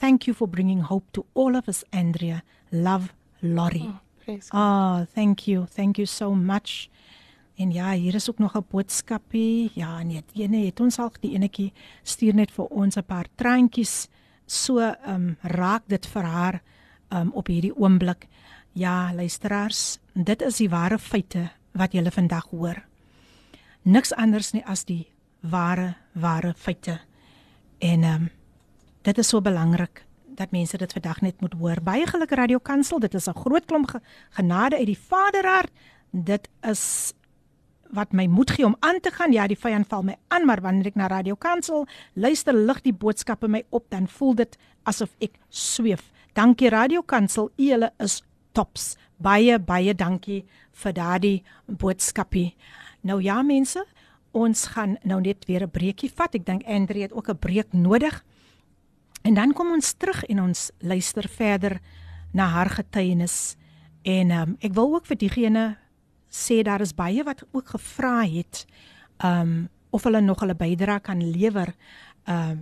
Thank you for bringing hope to all of us, Andrea. Love, Lottie. Praise Ah, thank you. Thank you so much. En ja, hier is ook nog 'n boodskapie. Ja, nee, die ene het ons al die enetjie stuur net vir ons 'n paar traantjies. So ehm um, raak dit vir haar um, op hierdie oomblik. Ja, luisteraars, dit is die ware feite wat julle vandag hoor. Niks anders nie as die ware ware feite. En ehm um, dit is so belangrik dat mense dit vandag net moet hoor. Baie geluk Radio Kansel, dit is 'n groot klomp ge genade uit die Vaderhart. Dit is wat my moed gee om aan te gaan. Ja, die vyand val my aan, maar wanneer ek na Radio Kansel luister, lig die boodskappe my op, dan voel dit asof ek sweef. Dankie Radio Kansel, julle is tops. Baie baie dankie vir daardie boodskapie. Nou ja mense, ons gaan nou net weer 'n breekie vat. Ek dink Andre het ook 'n breek nodig. En dan kom ons terug en ons luister verder na haar getuienis. En um, ek wil ook vir diegene sê daar is baie wat ook gevra het um of hulle nog hulle bydrae kan lewer ehm uh,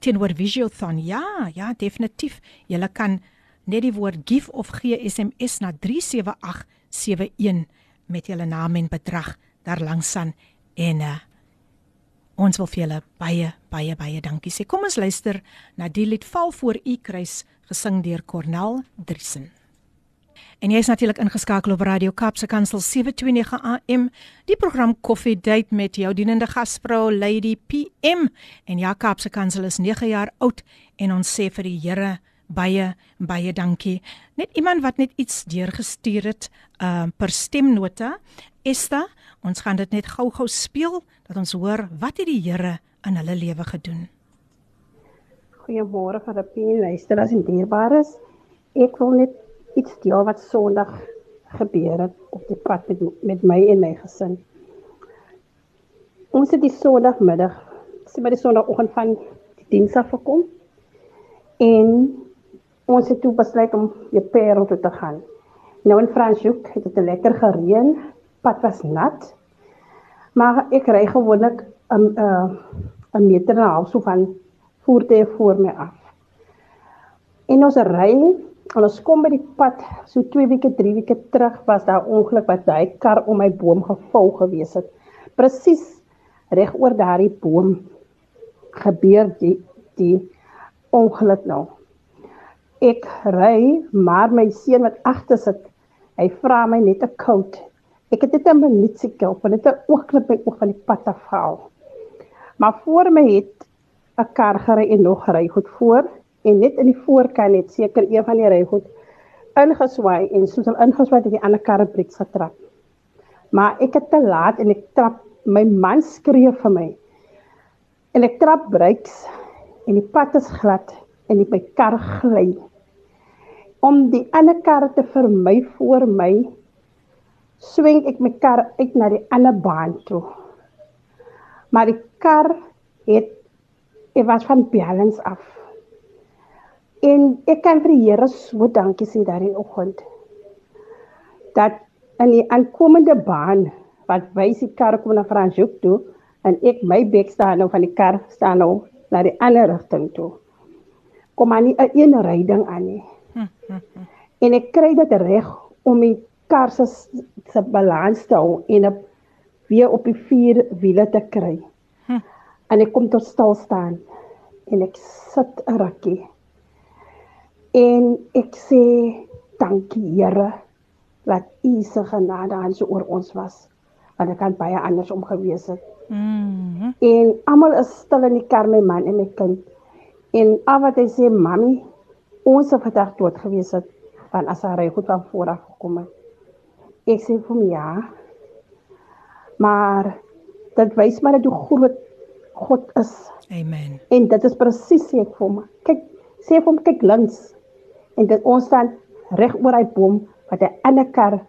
teenoor Visiothon. Ja, ja, definitief. Jy kan net die woord give of gee SMS na 37871 met julle naam en bedrag daar langs aan en uh, ons wil vir julle baie baie baie dankie sê. Kom ons luister na die lied Val voor U kruis gesing deur Cornel Driesen. En jy is natuurlik ingeskakel op Radio Kapse Kansel 729 AM, die program Coffee Date met jou dienende gasvrou Lady PM. En ja, Kapse Kansel is 9 jaar oud en ons sê vir die Here baie baie dankie. Net iemand wat net iets deurgestuur het uh, per stemnota. Esta, ons gaan dit net gou-gou speel dat ons hoor wat het die Here in hulle lewe gedoen. Goeiemôre vir die luisteraars en dierbares. Ek wil net iets deel wat Sondag gebeur het op die pad met met my en my gesin. Ons het die Sondagmiddag, sê maar die Sondagoggend van die diens af gekom en ons het toe besluit om die Parel toe te gaan. Nou in Franshoek het dit lekker gereën, pad was nat. Maar ek ry gewoonlik 'n 'n 'n meter en 'n half so van voertuie voor my af. En ons ry En ons kom by die pad so 2 weke, 3 weke terug was daar ongeluk wat daai kar om my boom geval gewees het. Presies reg oor daardie boom gebeur die die ongeluk nou. Ek ry, maar my seun wat agter sit, hy vra my net 'n koud. Ek het dit 'n minuut se kelp en dit 'n oogklip by oog van die pad afhaal. Maar voor my het 'n kar gery en nog ry goed voor en net in die voorkant het seker een van die rygoed ingeswaai en soos hulle ingeswaai het die ander karre breek getrap. Maar ek het te laat en ek trap my man skree vir my. En ek trap brakes en die pad is glad en die my kar gly. Om die ander kar te vermy voor my swing ek my kar uit na die ander baan toe. Maar die kar het dit was van balance af. En ek kan vir die Here so dankie sê daardie oggend. Dat in die aankomende baan wat wys die kar kom na Franshoek toe en ek my bek staan nou van die kar staan nou na die ander rigting toe. Kom aan nie 'n een ryding aan nie. <laughs> En ek kry dit reg om die kar se se balans te hou en op weer op die vier wiele te kry. Hm. En ek kom tot stil staan en ek sit 'n rukkie En ek sê dankie Here dat U se genade aan so oor ons was. Want dit kan baie anders om gewees het. Mm -hmm. En almal is stil in die kar my man en my kind. En al wat hy sê mami, ons het vandag dood gewees het van as hy goed van voor af gekom het. Ek sê vir my ja. Maar dit wys maar hoe groot God is. Amen. En dit is presies sê ek vir my. Kyk, sê vir hom kyk links en dit ons staan reg oor hy boom wat 'n ander kar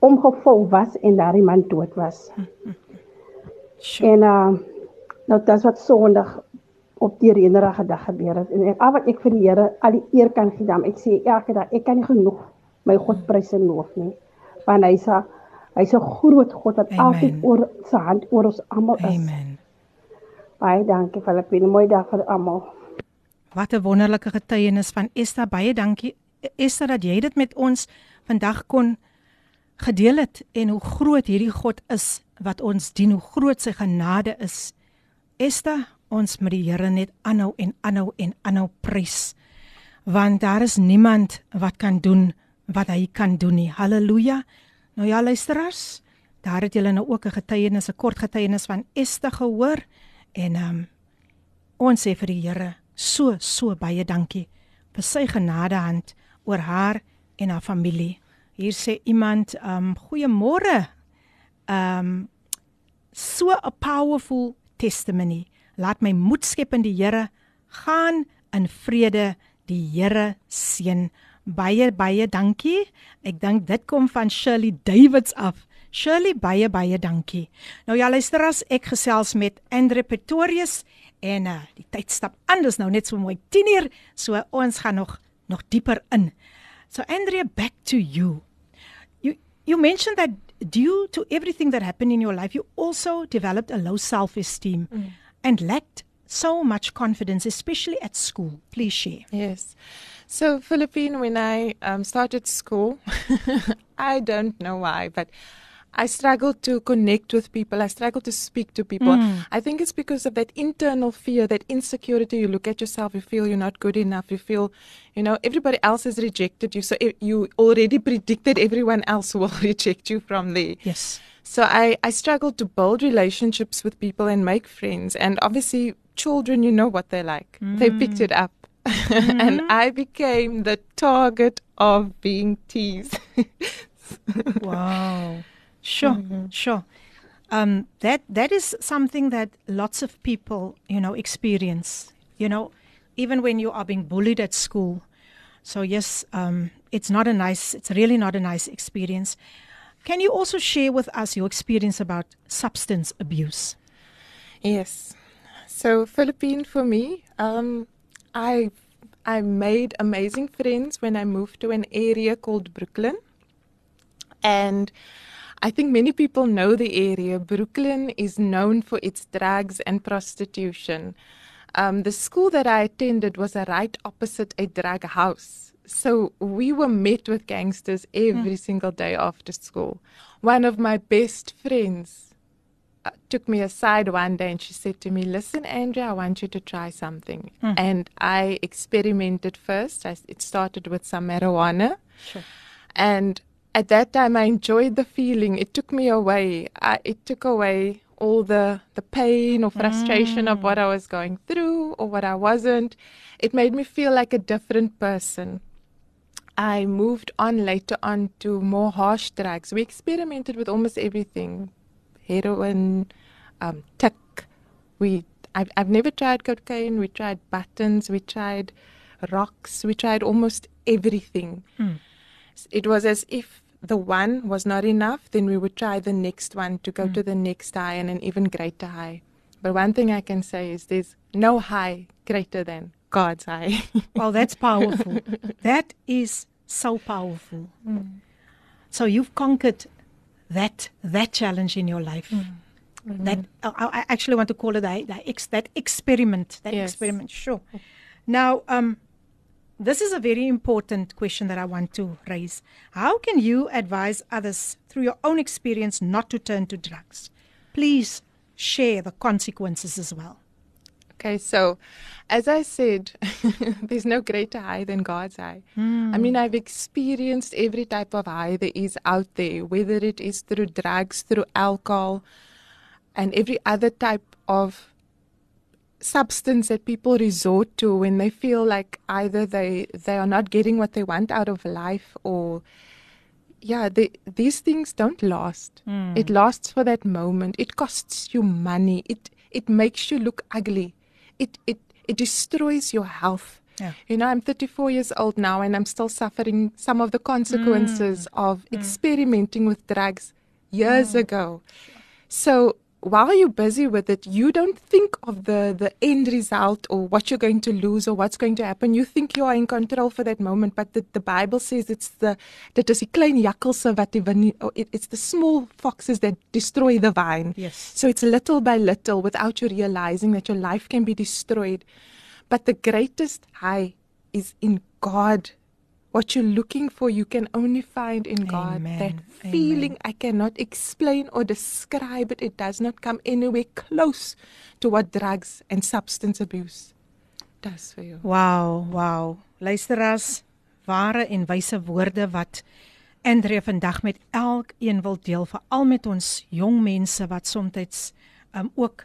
omgeval was en daardie man dood was. Sure. En uh nou dit wat Sondag op die reënerige dag gebeur het en ek al wat ek vir die Here al die eer kan gee dan ek sê elke dag ek kan nie genoeg my God prys en loof nie want hy's a hy's 'n groot God wat Amen. altyd oor sy hand oor ons almal is. Amen. Baie dankie Filippine, mooi dag vir almal. Wat 'n wonderlike getuienis van Esther. Baie dankie Esther dat jy dit met ons vandag kon gedeel het en hoe groot hierdie God is wat ons dien, hoe groot sy genade is. Esther, ons moet die Here net aanhou en aanhou en aanhou prys. Want daar is niemand wat kan doen wat hy kan doen nie. Halleluja. Nou ja, luisteraars, daar het julle nou ook 'n getuienis, 'n kort getuienis van Esther gehoor en ehm um, ons sê vir die Here so so baie dankie vir sy genade hand oor haar en haar familie. Hier sê iemand, um goeiemôre. Um so 'n powerful testimony. Laat my moed skep in die Here. Gaan in vrede. Die Here seën. Baie baie dankie. Ek dink dit kom van Shirley Davids af. Shirley baie baie dankie. Nou ja, luister as ek gesels met Andre Pretorius En uh, die tyd stap aan, dis nou net so mooi 10 uur, so ons gaan nog nog dieper in. So Andrea, back to you. You you mentioned that due to everything that happened in your life, you also developed a low self esteem Mm. and lacked so much confidence, especially at school. Please share. Yes. So, Philippine, when I um, started school, <laughs> I don't know why, but I struggled to connect with people. I struggled to speak to people. Hmm. I think it's because of that internal fear, that insecurity. You look at yourself, you feel you're not good enough. You feel, you know, everybody else has rejected you. So you already predicted everyone else will <laughs> reject you from there. Yes. So I, I struggled to build relationships with people and make friends. And obviously, children, you know what they're like. They hmm. picked it up. <laughs> and hmm. I became the target of being teased. <laughs> Wow. Sure, sure. Um, that that is something that lots of people, you know, experience. You know, even when you are being bullied at school. So yes, um, it's not a nice. It's really not a nice experience. Can you also share with us your experience about substance abuse? yes. So Philippine for me, um, I I made amazing friends when I moved to an area called Brooklyn. And I think many people know the area. Brooklyn is known for its drugs and prostitution. Um, the school that I attended was a right opposite a drug house. So we were met with gangsters every single day after school. One of my best friends uh, took me aside one day and she said to me, Listen, Andrea, I want you to try something. And I experimented first. I, it started with some marijuana. Sure. And at that time, I enjoyed the feeling. It took me away. I, it took away all the, the pain or frustration of what I was going through or what I wasn't. It made me feel like a different person. I moved on later on to more harsh drugs. We experimented with almost everything heroin, um, tick. We, I've, I've never tried cocaine. We tried buttons. We tried rocks. We tried almost everything. It was as if the one was not enough, then we would try the next one to go hmm. to the next high and an even greater high. But one thing I can say is there's no high greater than God's high. <laughs> Well, that's powerful. that is so powerful. Hmm. So you've conquered that that challenge in your life. Hmm. That I, I actually want to call it that that, ex, that experiment. That Yes. experiment. Sure. Now, um, this is a very important question that I want to raise. How can you advise others through your own experience not to turn to drugs? Please share the consequences as well. Okay, so as I said, <laughs> there's no greater high than God's high. I mean, I've experienced every type of high that is out there, whether it is through drugs, through alcohol, and every other type of substance that people resort to when they feel like either they they are not getting what they want out of life or yeah they, these things don't last. Hmm. It lasts for that moment. It costs you money. It it makes you look ugly. It it it destroys your health. Yeah. you know i'm 34 years old now and i'm still suffering some of the consequences hmm. of hmm. experimenting with drugs years ago. So while you're busy with it, you don't think of the, the end result or what you're going to lose or what's going to happen. You think you are in control for that moment, but the, the Bible says it's the dit is klein wat die win, or oh, it, it's the small foxes that destroy the vine. Yes. So it's little by little without you realizing that your life can be destroyed. But the greatest high is in God. What you're looking for, you can only find in God. Amen. That feeling I cannot explain or describe it. It does not come anywhere close to what drugs and substance abuse does for you. Wow, wow. Luisteraars, ware en wyse woorde wat Andre vandag met elkeen wil deel, veral met ons jong mense wat soms um, ook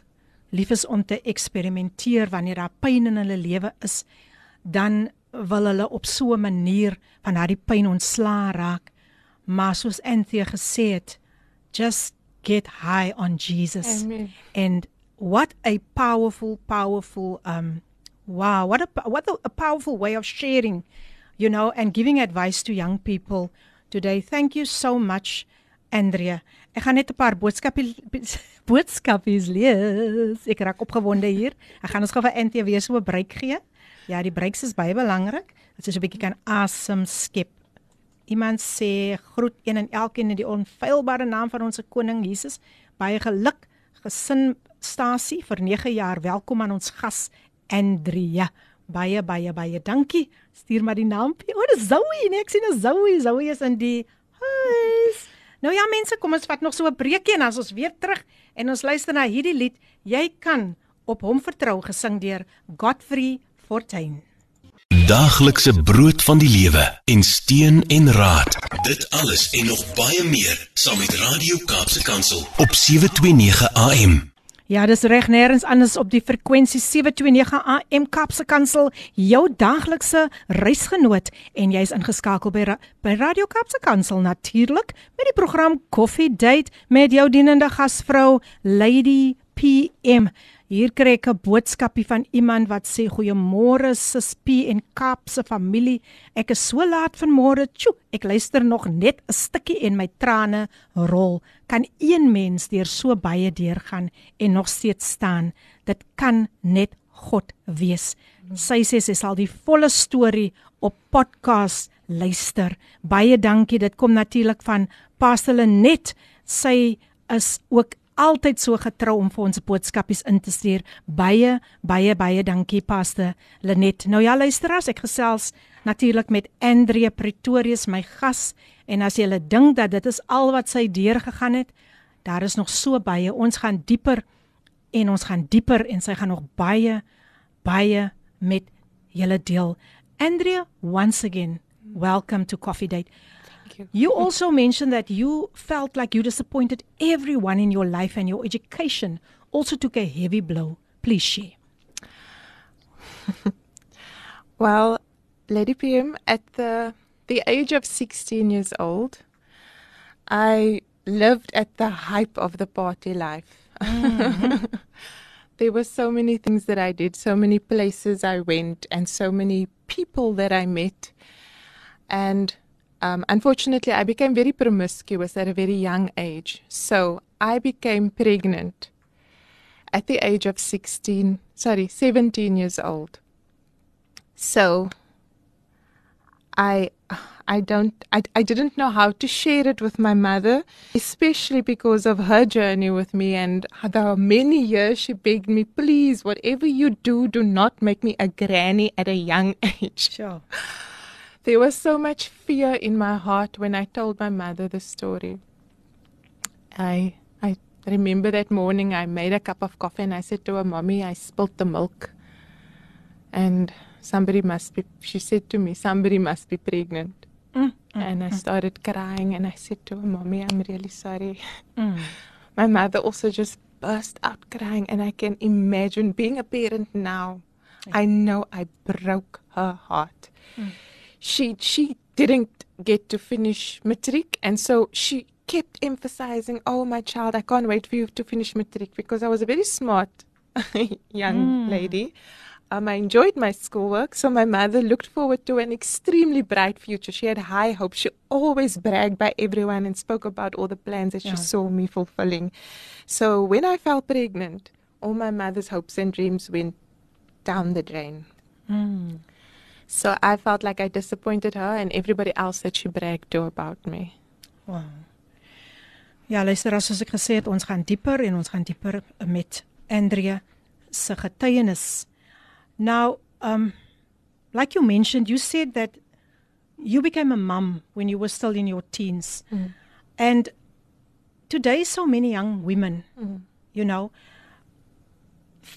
lief is om te eksperimenteer wanneer daar pyn in hulle lewe is, dan wil hulle op so 'n manier van daardie pyn ontslaa raak. Maar soos Anthea gesê het, just get high on Jesus. Amen. And what a powerful, powerful, um, wow, what a what a, a powerful way of sharing, you know, and giving advice to young people today. Thank you so much, Andrea. Ek gaan net 'n paar boodskappe <laughs> boodskapies lees. Ek raak opgewonde hier. Ek gaan ons gou vir Anthea weer so 'n breek gee. Ja, die breaks is baie belangrik. Sy so 'n bietjie kan asem skep. Iemand sê groet een en elkeen in die onfeilbare naam van ons koning Jesus. Baie geluk gesin stasie vir 9 jaar. Welkom aan ons gas Andrea. Baie baie baie dankie. Stuur maar die naampie. O, dis Zoe, nee, ek sien 'n Zoe. Zoe is in die huis. Nou ja mense, kom ons vat nog so 'n breekie en as ons weer terug en ons luister na hierdie lied, jy kan op hom vertrou gesing deur Godfrey Fortuin. Daaglikse brood van die lewe en steun en raad. Dit alles en nog baie meer saam met Radio Kaapse Kansel op 729 AM. Ja, dis reg nêrens anders op die frekwensie 729 AM Kapse Kansel, jou daglikse reisgenoot en jy's ingeskakel by by Radio Kapse Kansel natuurlik met die program Coffee Date met jou dienende gasvrou Lady PM. Hier kry ek 'n boodskapie van iemand wat sê goeiemôre Sispie en Kapse familie. Ek is so laat vanmôre. Tjoe, ek luister nog net 'n stukkie en my trane rol. Kan een mens deur so baie deurgaan en nog steeds staan? Dit kan net God wees. Sy sê sy sal die volle storie op podcast luister. Baie dankie. Dit kom natuurlik van Pastor Lenet. Sy is ook altyd so getrou om vir ons boodskapies in te stuur. Baie baie baie dankie Pastor Lenet. Nou ja luisteraars, ek gesels natuurlik met Andre Pretorius my gas en as jy dink dat dit is al wat sy deur gegaan het, daar is nog so baie. Ons gaan dieper en ons gaan dieper en sy gaan nog baie baie met julle deel. Andrea, once again, welcome to Coffee Date. You. You also mentioned that you felt like you disappointed everyone in your life and your education also took a heavy blow. Please share. <laughs> Well, Lady PM, at the the age of 16 years old, I lived at the hype of the party life. Mm-hmm. <laughs> there were so many things that I did, so many places I went, and so many people that I met. And um, unfortunately, I became very promiscuous at a very young age. So I became pregnant at the age of 16, sorry, 17 years old. So I I don't I, I didn't know how to share it with my mother, especially because of her journey with me and the many years she begged me, please, whatever you do, do not make me a granny at a young <laughs> age. Sure. There was so much fear in my heart when I told my mother the story. I I remember that morning I made a cup of coffee and I said to her, Mommy, I spilt the milk. And somebody must be she said to me, somebody must be pregnant. Mm, and I started crying and I said to her, Mommy, I'm really sorry. mm. <laughs> My mother also just burst out crying and I can imagine being a parent now. I know I broke her heart. She she didn't get to finish matric and so she kept emphasizing, "Oh my child, I can't wait for you to finish matric because I was a very smart <laughs> young lady. Um, I enjoyed my schoolwork, so my mother looked forward to an extremely bright future. She had high hopes. She always bragged by everyone and spoke about all the plans that she saw me fulfilling. So when I fell pregnant, all my mother's hopes and dreams went down the drain. Mm. So I felt like I disappointed her and everybody else that she bragged to about me. Wow. Ja, luister as ek gesê het, ons gaan dieper en ons gaan dieper met Andrea se getuienis. Now, um like you mentioned, you said that you became a mum when you were still in your teens. Mm. And today so many young women, mm. you know,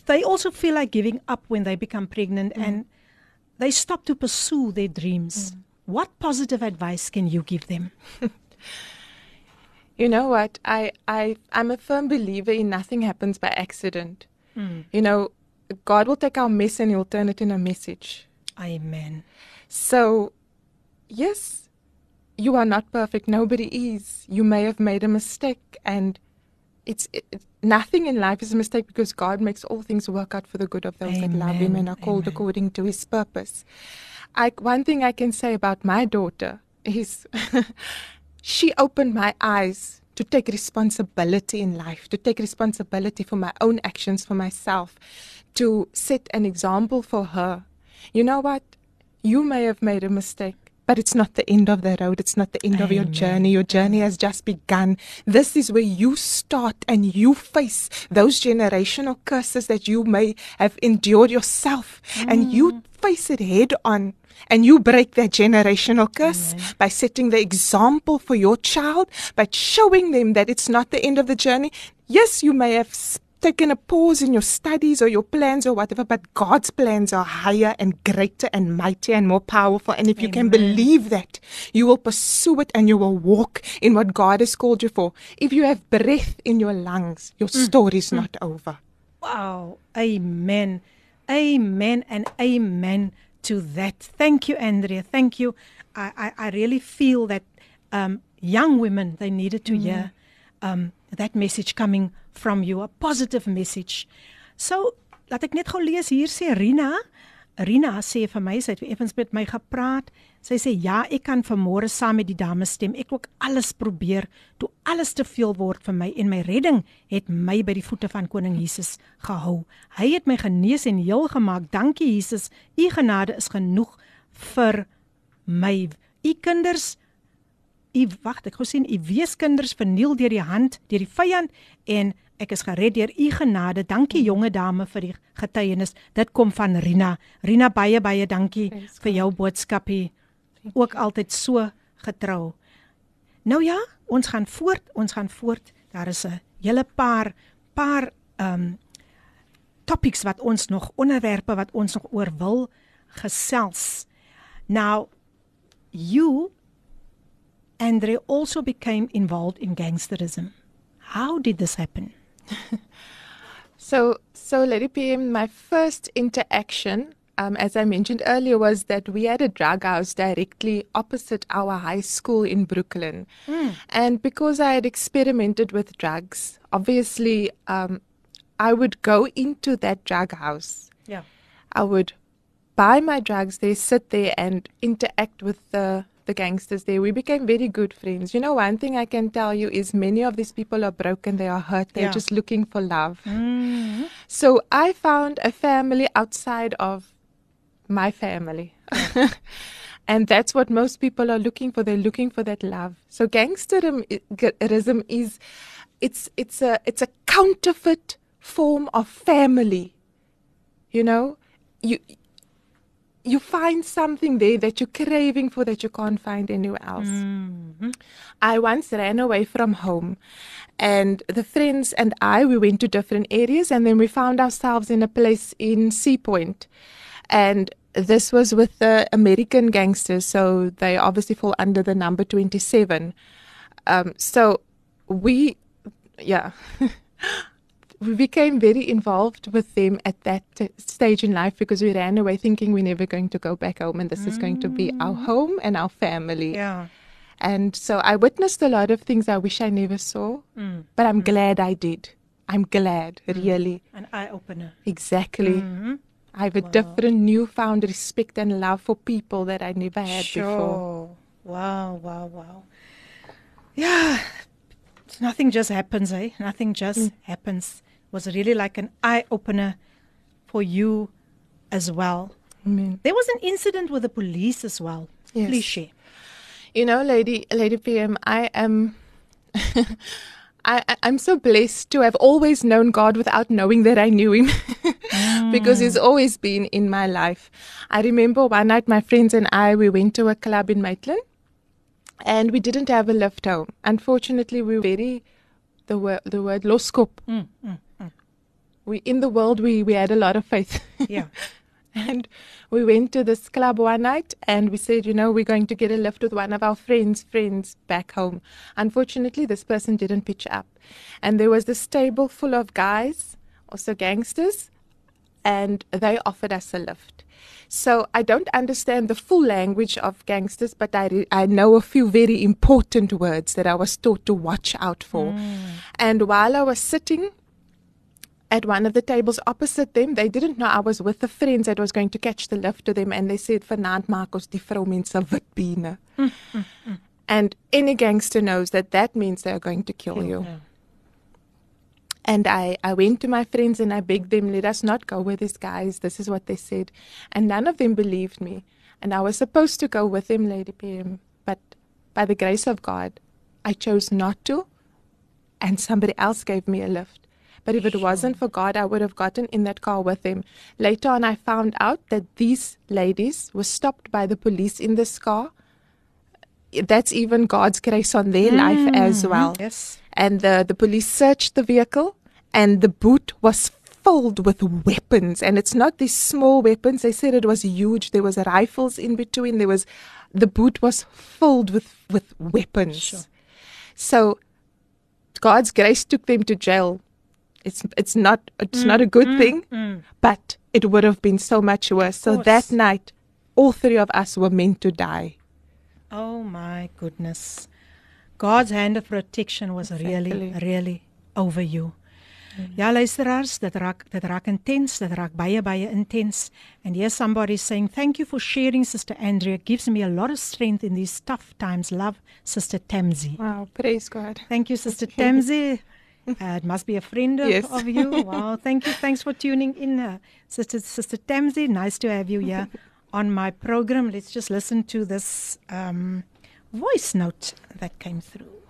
they also feel like giving up when they become pregnant mm. and they stop to pursue their dreams. Mm. What positive advice can you give them? <laughs> You know what? I, I I'm a firm believer in nothing happens by accident. Hmm. You know, God will take our mess and he'll turn it in a message. Amen. So, yes, you are not perfect. Nobody is. You may have made a mistake, and it's it, nothing in life is a mistake because God makes all things work out for the good of those that love Him and Amen. are called Amen. according to His purpose. I, one thing I can say about my daughter is <laughs> she opened my eyes to take responsibility in life, to take responsibility for my own actions for myself, to set an example for her. You know what? You may have made a mistake, But it's not the end of the road. It's not the end of your journey. Your journey has just begun. This is where you start and you face those generational curses that you may have endured yourself. And you mm. face it head on. And you break that generational curse by setting the example for your child, by showing them that it's not the end of the journey. Yes, you may have taken a pause in your studies or your plans or whatever, but God's plans are higher and greater and mightier and more powerful. And if you can believe that, you will pursue it and you will walk in what God has called you for. If you have breath in your lungs, your story's not over. Wow. Amen. Amen and amen to that. Thank you, Andrea. Thank you. I, I, I really feel that um, young women, they needed to hear um, that message coming from you, a positive message. So, laat ek net gou lees hier sê Rina. Rina sê vir my, sy het effens met my gepraat. Sy sê ja, ek kan vanmôre saam met die dames stem. Ek ook alles probeer toe alles te veel word vir my en my redding het my by die voete van koning Jesus gehou. Hy het my genees en heel gemaak. Dankie Jesus. U genade is genoeg vir my. U kinders U wag, ek gou sien u weeskinders verniel deur die hand, deur die vyand en ek is gered deur u genade. Dankie jonge dame vir die getuienis. Dit kom van Rina. Rina baie baie dankie vir jou boodskapie. Ook altyd so getrou. Nou ja, ons gaan voort, ons gaan voort. Daar is 'n hele paar paar ehm um, topics wat ons nog onderwerpe wat ons nog oor wil gesels. Now you Andre also became involved in gangsterism. How did this happen? <laughs> So, so Lady PM, my first interaction, um, as I mentioned earlier, was that we had a drug house directly opposite our high school in Brooklyn. And because I had experimented with drugs, obviously, um, I would go into that drug house. Yeah. I would buy my drugs there, sit there, and interact with the the gangsters there. We became very good friends. You know, one thing I can tell you is many of these people are broken. They are hurt. They're Yeah. just looking for love. Mm-hmm. So I found a family outside of my family. <laughs> and that's what most people are looking for. They're looking for that love. So gangsterism is it's it's a it's a counterfeit form of family. You know? You you find something there that you're craving for that you can't find anywhere else. I once ran away from home, and the friends and I we went to different areas, and then we found ourselves in a place in Sea Point, and this was with the American gangsters, so they obviously fall under the number twenty-seven. Um, so we, yeah. <laughs> we became very involved with them at that t- stage in life because we ran away thinking we're never going to go back home and this is going to be our mm. home and our family. Yeah. And so I witnessed a lot of things I wish I never saw, mm. but I'm mm. glad I did. I'm glad, really. An eye opener. Exactly. Mm-hmm. I have a different newfound respect and love for people that I never had before. Sure. Wow, wow, wow. Yeah. Nothing just happens, eh? Nothing just happens. Was really like an eye opener for you as well. Amen. There was an incident with the police as well. Yes. Please share. You know, lady, lady PM, I am. <laughs> I, I'm so blessed to have always known God without knowing that I knew Him, <laughs> because mm. He's always been in my life. I remember one night my friends and I we went to a club in Maitland, and we didn't have a lift home. Unfortunately, we were very the word the word loskop. We in the world we we had a lot of faith. Yeah. <laughs> And we went to this club one night and we said, you know, we're going to get a lift with one of our friends' friends back home. Unfortunately, this person didn't pitch up. And there was this table full of guys, also gangsters, and they offered us a lift. So I don't understand the full language of gangsters, but I, I know a few very important words that I was taught to watch out for. Mm. And while I was sitting at one of the tables opposite them. They didn't know I was with the friends that was going to catch the lift to them, and they said, "Vanaand maak ons die vroumense wit bene." <laughs> And any gangster knows that that means they are going to kill you. And I, I went to my friends and I begged them, let us not go with these guys. This is what they said. And none of them believed me. And I was supposed to go with him, Lady PM, but by the grace of God, I chose not to, and somebody else gave me a lift. But if it sure. wasn't for God, I would have gotten in that car with him. Later on, I found out that these ladies were stopped by the police in this car. That's even God's grace on their mm. life as well. Yes. And the, the police searched the vehicle, and the boot was filled with weapons. And it's not these small weapons. They said it was huge. There was rifles in between. There was the boot was filled with, with weapons. Sure. So God's grace took them to jail it's it's not it's mm, not a good mm, thing, mm. but it would have been so much worse. So that night, all three of us were meant to die. Oh my goodness. God's hand of protection was exactly. really really over you. Mm. Ja luisteraars, dit raak dit raak intens, dit raak baie baie intens. And yes somebody saying thank you for sharing sister Andrea gives me a lot of strength in these tough times. Love sister Temzi. Wow, praise God. Thank you sister Temzi. <laughs> Uh, it must be a friend of, yes. of you. Wow. Thank you. Thanks for tuning in, uh, Sister, Sister Tamsi. Nice to have you here <laughs> on my program. Let's just listen to this um, voice note that came through.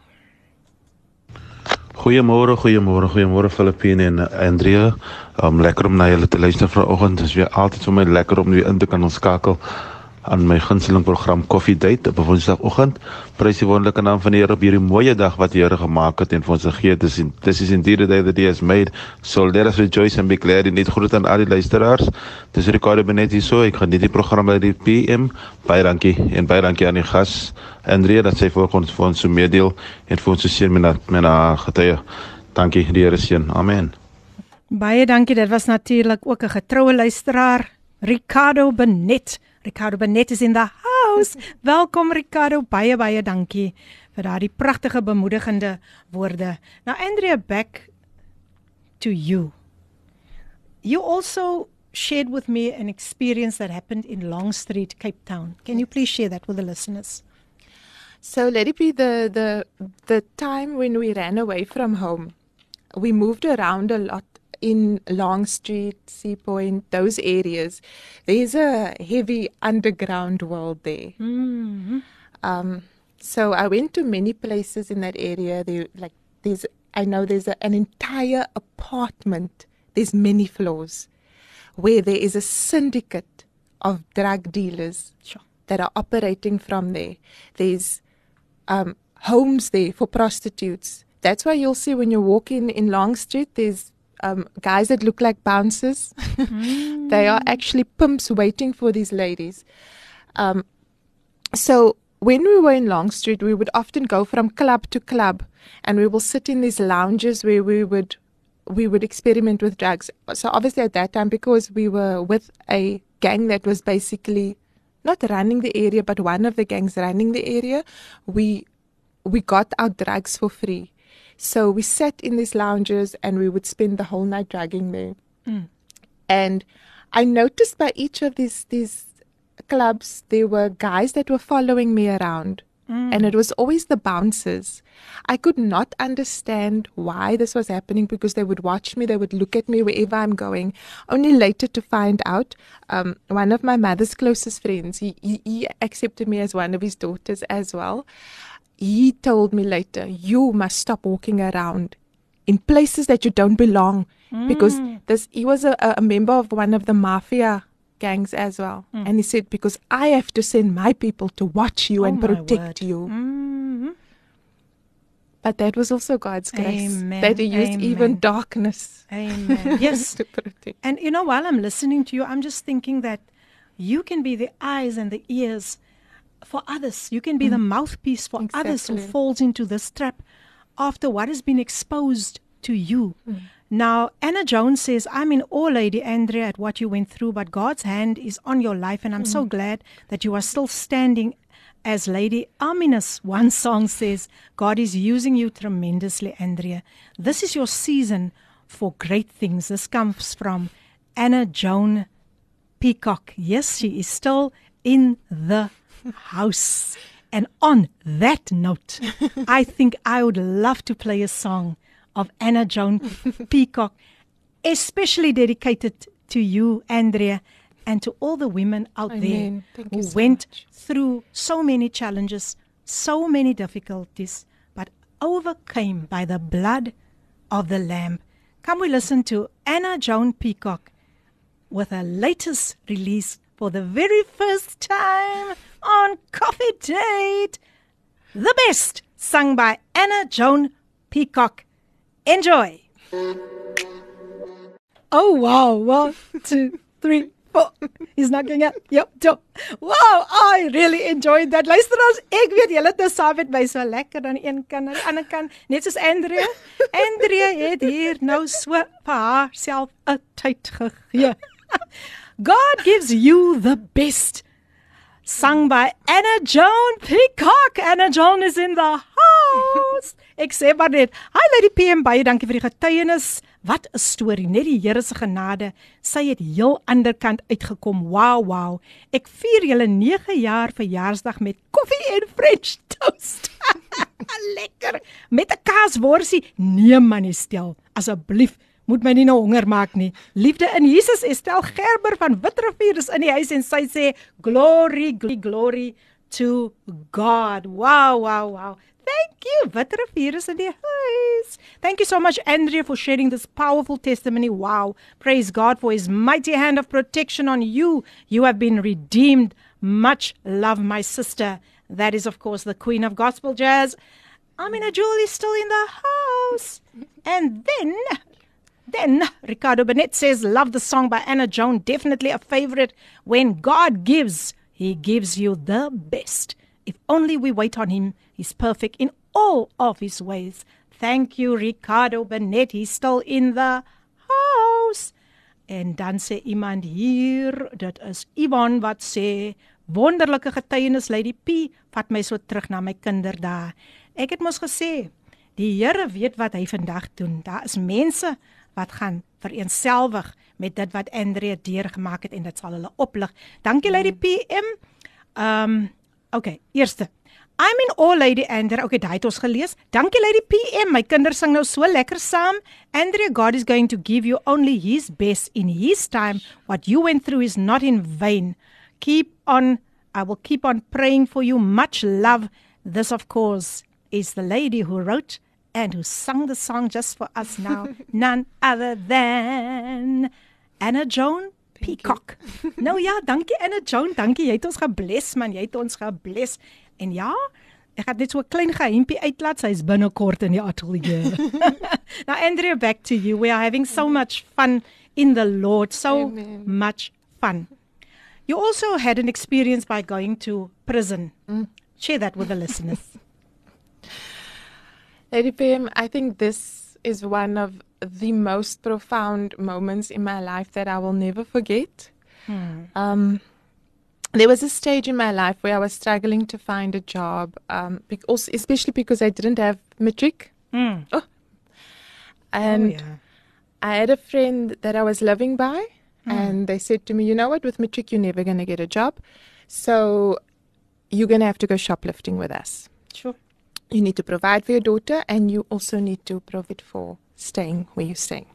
Goeiemôre, goeiemôre, goeiemôre Filippine en Andrea. Um lekker om na julle te luister vanoggend. Dit is weer altyd vir my lekker om weer in te kan skakel aan my gunsteling program Coffee Date op Woensdagoggend. Prys die wonderlike naam van die Here op hierdie mooi dag wat die Here gemaak het en vir ons gegee het. Dis dis is indeed the day that he has made. So let us rejoice and be glad in it. Groet aan al die luisteraars. Dis Ricardo Benet hier so. Ek nie die program by die PM. Baie dankie en baie dankie aan die gas Andrea dat sy vir ons vir ons so meedeel en vir ons so seën met met haar getuie. Dankie die Here seën. Amen. Baie dankie. Dit was natuurlik ook 'n getroue luisteraar, Ricardo Benet. Ricardo Benet is in the house. <laughs> Welkom Ricardo, baie baie dankie vir daardie pragtige bemoedigende woorde. Now Andrea back to you. You also shared with me an experience that happened in Long Street, Cape Town. Can you please share that with the listeners? So let it be the the the time when we ran away from home. We moved around a lot in Long Street, Sea Point, those areas, there's a heavy underground world there. Mm-hmm. Um, so I went to many places in that area. There, like there's, I know there's a, an entire apartment. There's many floors where there is a syndicate of drug dealers sure. that are operating from there. There's um, homes there for prostitutes. That's why you'll see when you walk in in Long Street, there's um, guys that look like bouncers. mm. <laughs> they are actually pimps waiting for these ladies. Um, so when we were in Long Street, we would often go from club to club, and we will sit in these lounges where we would we would experiment with drugs. So obviously at that time, because we were with a gang that was basically not running the area, but one of the gangs running the area, we we got our drugs for free. So we sat in these lounges and we would spend the whole night dragging there. Mm. And I noticed by each of these these clubs there were guys that were following me around. Mm. And it was always the bouncers. I could not understand why this was happening because they would watch me, they would look at me wherever I'm going. Only later to find out, um, one of my mother's closest friends, he, he, he accepted me as one of his daughters as well he told me later, you must stop walking around in places that you don't belong mm. because this he was a, a member of one of the mafia gangs as well. Mm. And he said, Because I have to send my people to watch you oh and protect you. Mm-hmm. But that was also God's grace. Amen. That He used Amen. even darkness. Amen. <laughs> Yes. to protect. And you know, while I'm listening to you, I'm just thinking that you can be the eyes and the ears for others. You can be mm. the mouthpiece for exactly. others who falls into this trap after what has been exposed to you. Mm. Now, Anna Jones says, I'm in awe, Lady Andrea, at what you went through, but God's hand is on your life, and I'm mm. so glad that you are still standing. As Lady Aminus, <laughs> one song says, God is using you tremendously, Andrea. This is your season for great things. This comes from Anna Joan Peacock. Yes, she is still in the house. And on that note, <laughs> I think I would love to play a song of Anna Joan Peacock, especially dedicated to you, Andrea. and to all the women out there who so went much. through so many challenges, so many difficulties, but overcame by the blood of the Lamb. Come we listen to Anna Joan Peacock with her latest release for the very first time on Coffee Date. The best, sung by Anna Joan Peacock. Enjoy. Oh wow, one, two, three, four. He's knocking it. Yep, two. Wow, I really enjoyed that. Luisteraars, ek weet julle het nou saam met my so lekker aan die een kant en aan die ander kant, net soos Andrea. Andrea het hier nou so vir haarself 'n tyd gegee. <laughs> God gives you the best. Sung by Anna Joan Peacock. Anna Joan is in the house. <laughs> Ek sê maar net, hi Lady PM baie dankie vir die getuienis. Wat 'n storie, net die Here se genade. Sy het heel ander kant uitgekom. Wow, wow. Ek vier julle 9 jaar verjaarsdag met koffie en French <laughs> toast. <laughs> Lekker. Met 'n kaasworsie. Nee man, stel. Asseblief moet my nie nou honger maak nie. Liefde in Jesus Estel Gerber van is in die huis en sy sê glory glory glory to God. Wow, wow, wow. Thank you. Witrifuur is in die huis. Thank you so much Andrea for sharing this powerful testimony. Wow. Praise God for his mighty hand of protection on you. You have been redeemed. Much love my sister. That is of course the queen of gospel jazz. Amina Julie is still in the house. And then then Ricardo Bennett says, Love the song by Anna Joan. Definitely a favorite. When God gives, He gives you the best. If only we wait on Him, He's perfect in all of His ways. Thank you, Ricardo Bennett. He's still in the house. En dan sê iemand hier, dit is Ivan wat sê wonderlike getuienis Lady P vat my so terug na my kinderdae. Ek het mos gesê, die Here weet wat hy vandag doen. Daar is mense wat gaan vereenselwig met dit wat Andrea deurgemaak het en dit sal hulle oplig. Dankie Lady PM. Um okay, eerste. I'm in awe Lady Andrea. Okay, daai het ons gelees. Dankie Lady PM. My kinders sing nou so lekker saam. Andrea, God is going to give you only his best in his time. What you went through is not in vain. Keep on I will keep on praying for you. Much love. This of course is the lady who wrote and who sung the song just for us now. <laughs> None other than Anna Joan Peacock. nou ja, dankie Anna Joan, dankie. Jy het ons gebless man, jy het ons gebless. En ja, ek het net so 'n klein geheimpie uitlaat. Sy's binnekort in die ateljee. <laughs> <laughs> now Andrea, back to you. We are having so much fun in the Lord. So Amen. much fun. You also had an experience by going to prison. Mm. Share that with the listeners. Lady PM, I think this is one of the most profound moments in my life that I will never forget. Um, there was a stage in my life where I was struggling to find a job, um, especially because I didn't have matric. Mm. Oh. And yeah. I had a friend that I was living by, and they said to me, You know what, with matric, you're never going to get a job. So you're going to have to go shoplifting with us. Sure. You need to provide for your daughter, and you also need to provide for staying where you're staying.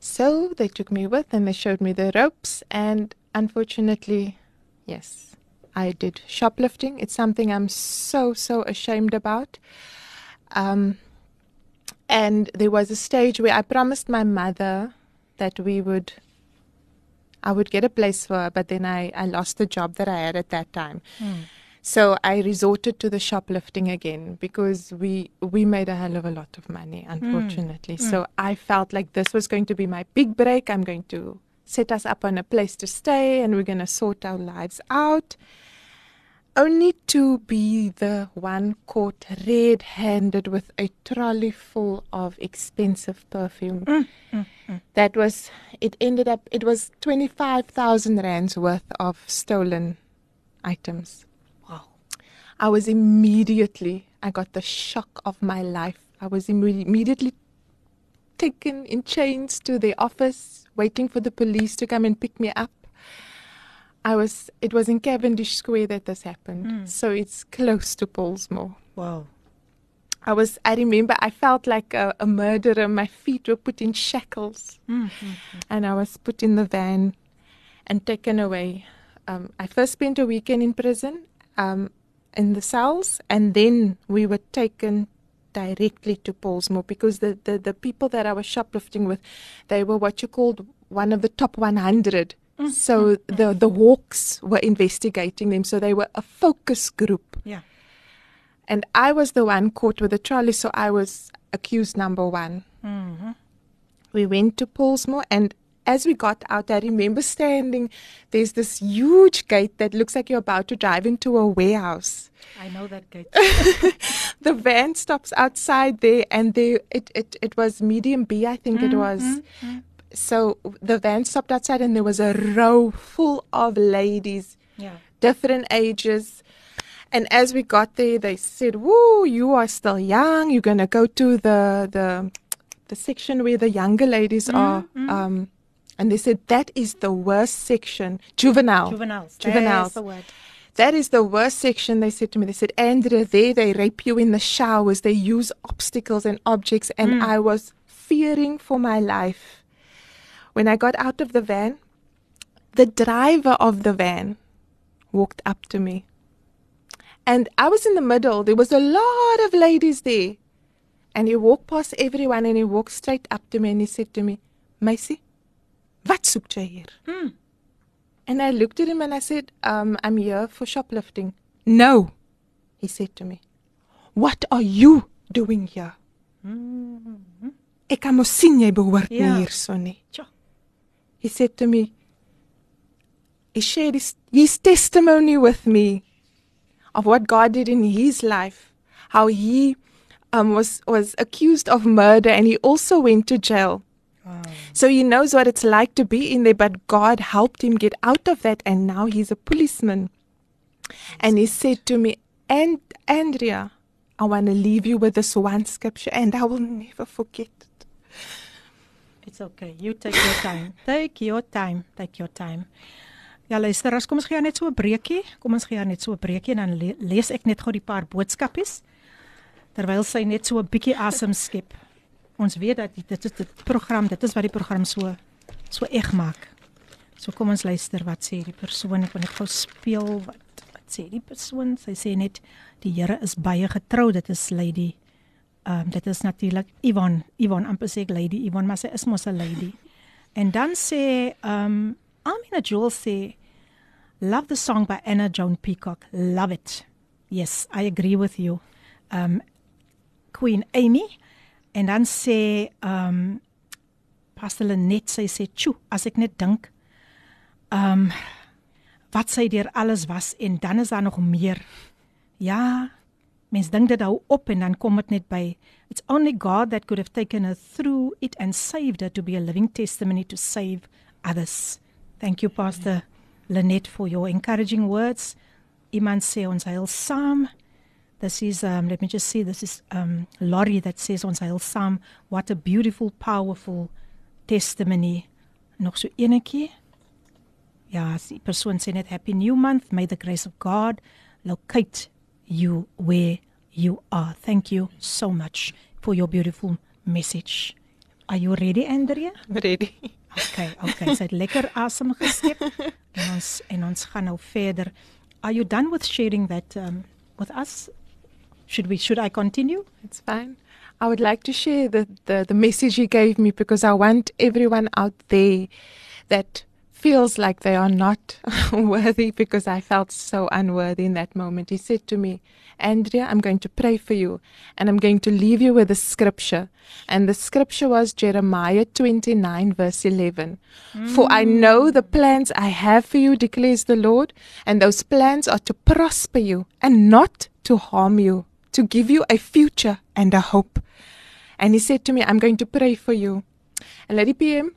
So they took me with and they showed me the ropes, and unfortunately, yes, I did shoplifting. It's something I'm so, so ashamed about. Um, and there was a stage where I promised my mother that we would I would get a place for her, but then I, I lost the job that I had at that time. So I resorted to the shoplifting again because we we made a hell of a lot of money, hmm. unfortunately. Hmm. So I felt like this was going to be my big break. I'm going to set us up on a place to stay and we're going to sort our lives out. Only to be the one caught red handed with a trolley full of expensive perfume. Mm, mm, mm. That was, it ended up, it was 25,000 rands worth of stolen items. I was immediately, I got the shock of my life. I was imme- immediately taken in chains to the office, waiting for the police to come and pick me up. I was, it was in Cavendish Square that this happened. So it's close to Paulsmore. Wow. I was, I remember I felt like a, a murderer. My feet were put in shackles. And I was put in the van. and taken away. Um, I first spent a weekend in prison um, in the cells, and then we were taken directly to Paulsmoor because the, the, the people that I was shoplifting with, they were what you called one of the top 100. Mm, So the, the Hawks were investigating them. So they were a focus group. Ja. And I was the one caught with the trolley, so I was accused number one. Mhm. We went to Paulsmoor, and as we got out, I remember standing. There's this huge gate that looks like you're about to drive into a warehouse. I know that gate. <laughs> The van stops outside there, and there it, it, it was medium B, I think it mm-hmm, was. Mm-hmm. So the van stopped outside, and there was a row full of ladies Ja. different ages. And as we got there, they said, "Woo, you are still young. You're gonna go to the the the section where the younger ladies mm-hmm, are." Um, and they said that is the worst section, juvenile. Juveniles. Juveniles. The word. That is the worst section. They said to me. They said, "Andrea, there they rape you in the showers. They use obstacles and objects." And mm. I was fearing for my life. When I got out of the van, the driver of the van walked up to me. And I was in the middle. There was a lot of ladies there. And he walked past everyone and he walked straight up to me and he said to me, Maisie, wat soek jy hier? And I looked at him and I said, um, I'm here for shoplifting. No, he said to me. What are you doing here? Ek kan mos sien jy behoort Ja. nie hierso nie. Tja. He said to me, he shared his, his testimony with me of what God did in his life, how he um, was, was accused of murder and he also went to jail. So he knows what it's like to be in there, but God helped him get out of that, and now he's a policeman. And he said to me, and Andrea, I want to leave you with this one scripture, and I will never forget it. It's okay. You take your time. <laughs> Take your time. Take your time. Ja, luister, as kom ons gee net so 'n breekie. Kom ons gee net so 'n breekie en dan le lees ek net gou die paar boodskapies terwyl sy net so 'n bietjie asem skep. Ons weet dat die- dit is dit program, dit is wat die program so so eg maak. So kom ons luister wat sê die persoon. Ek wil net gou speel wat wat sê die persoon. Sy sê net die Here is baie getrou. Dit is Lady Ehm um, dit is natuurlik Yvonne, Yvonne amper sê ek lady Yvonne, maar sy is mos 'n lady. En dan sê ehm um, Amina Jewel sê love the song by Anna Joan Peacock. Love it. Yes, I agree with you. Um Queen Amy en dan sê ehm um, Pastor Lenet sy sê, "Tjoe, as ek net dink ehm um, wat sy deur alles was en dan is daar nog meer." Ja, mens dink dit hou op en dan kom dit net by it's only God that could have taken her through it and saved her to be a living testimony to save others. Thank you Pastor Lenet for your encouraging words. Iemand sê ons heil saam. This is um let me just see this is um Laurie that says ons heil saam. What a beautiful powerful testimony. Nog so enetjie. Ja, die persoon sê net happy new month. May the grace of God locate you where you are. Thank you so much for your beautiful message. Are you ready, Andrea? <laughs> Ready? Okay, okay. Sy het lekker asem geskep en ons en ons gaan nou verder. Are you done with sharing that um with us? Should we should I continue? It's fine. I would like to share the, the, the message he gave me because I want everyone out there that feels like they are not <laughs> worthy because I felt so unworthy in that moment. He said to me, Andrea, I'm going to pray for you and I'm going to leave you with a scripture. And the scripture was Jeremiah 29, verse 11. For I mm. know the plans I have for you, declares the Lord, and those plans are to prosper you and not to harm you, to give you a future and a hope. And he said to me, I'm going to pray for you. And Lady PM,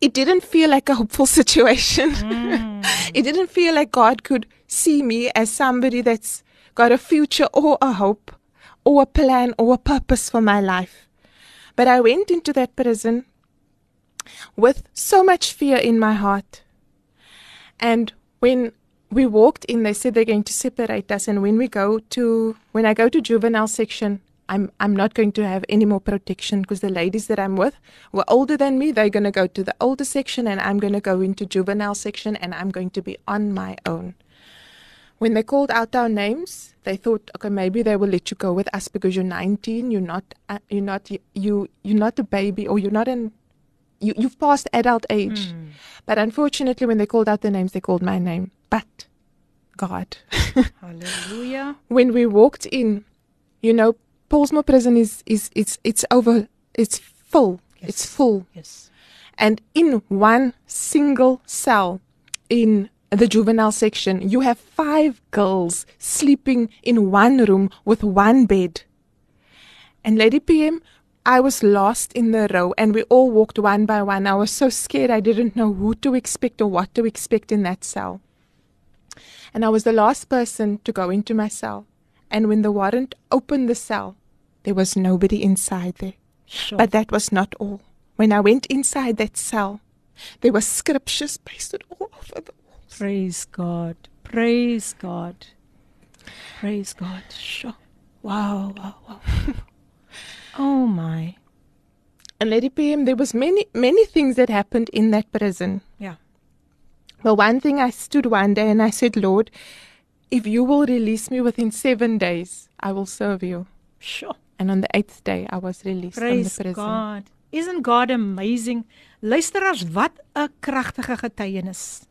it didn't feel like a hopeful <laughs> situation. Mm. <laughs> it didn't feel like God could see me as somebody that's got a future or a hope or a plan or a purpose for my life. But I went into that prison with so much fear in my heart. And when we walked in, they said they're going to separate us. And when we go to, when I go to juvenile section, I'm I'm not going to have any more protection because the ladies that I'm with were older than me. They're going to go to the older section, and I'm going to go into juvenile section, and I'm going to be on my own. When they called out our names, they thought, okay, maybe they will let you go with us because you're 19. You're not. Uh, you're not. You. You're not a baby, or you're not an. You, you've passed adult age. Hmm. But unfortunately, when they called out the names, they called my name. But God. <laughs> Hallelujah. when we walked in, you know, Paulsmoor prison is is it's it's over it's full. It's full. Yes. And in one single cell in the juvenile section, you have five girls sleeping in one room with one bed. And Lady PM, I was lost in the row and we all walked one by one. I was so scared I didn't know who to expect or what to expect in that cell. And I was the last person to go into my cell. And when the warrant opened the cell, there was nobody inside there. Sure. But that was not all. When I went inside that cell, there were scriptures pasted all over the walls. Praise God. Praise God. Praise God. Sure. Wow, wow, wow. <laughs> oh my. And Lady PM, there was many, many things that happened in that prison. Yeah. Well, one thing I stood one day and I said, Lord, if you will release me within seven days, I will serve you. Sure. And on the eighth day, I was released Praise from the prison. God. Isn't God amazing? Luisteraars, wat 'n kragtige getuienis.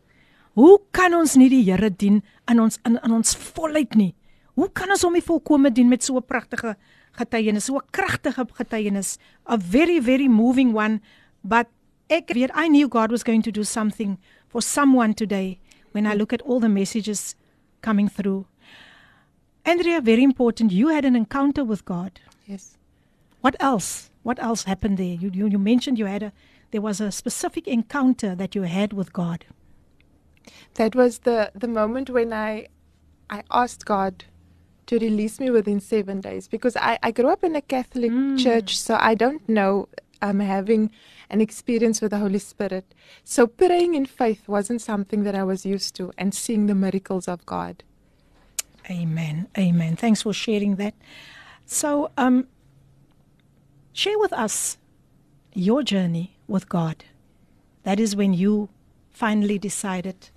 Hoe kan ons nie die Here dien in ons in, in ons volheid nie? Hoe kan ons hom nie volkome dien met so 'n pragtige getuienis, so 'n kragtige getuienis, a very very moving one, but ek weet I knew God was going to do something for someone today when I look at all the messages coming through. Andrea, very important, you had an encounter with God. Yes. What else? What else happened there? You, you you mentioned you had a there was a specific encounter that you had with God. That was the, the moment when I I asked God to release me within seven days because I, I grew up in a Catholic church, so I don't know I'm um, having an experience with the Holy Spirit. So praying in faith wasn't something that I was used to, and seeing the miracles of God. Amen. Amen. Thanks for sharing that. So, um share with us your journey with God. That is when you finally decided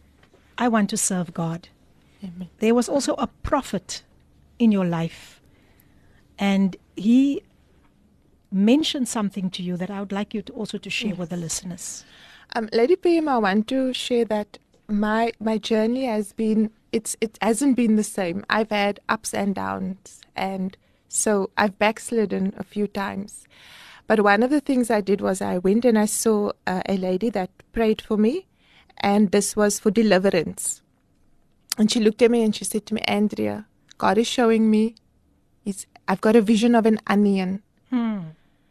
I want to serve God. Amen. There was also a prophet in your life and he mentioned something to you that I would like you to also to share with the listeners. Um, Lady PM, I want to share that my my journey has been it's it hasn't been the same. I've had ups and downs, and so I've backslidden a few times. But one of the things I did was I went and I saw uh, a lady that prayed for me, and this was for deliverance. And she looked at me and she said to me, Andrea, God is showing me, it's, I've got a vision of an onion Hmm.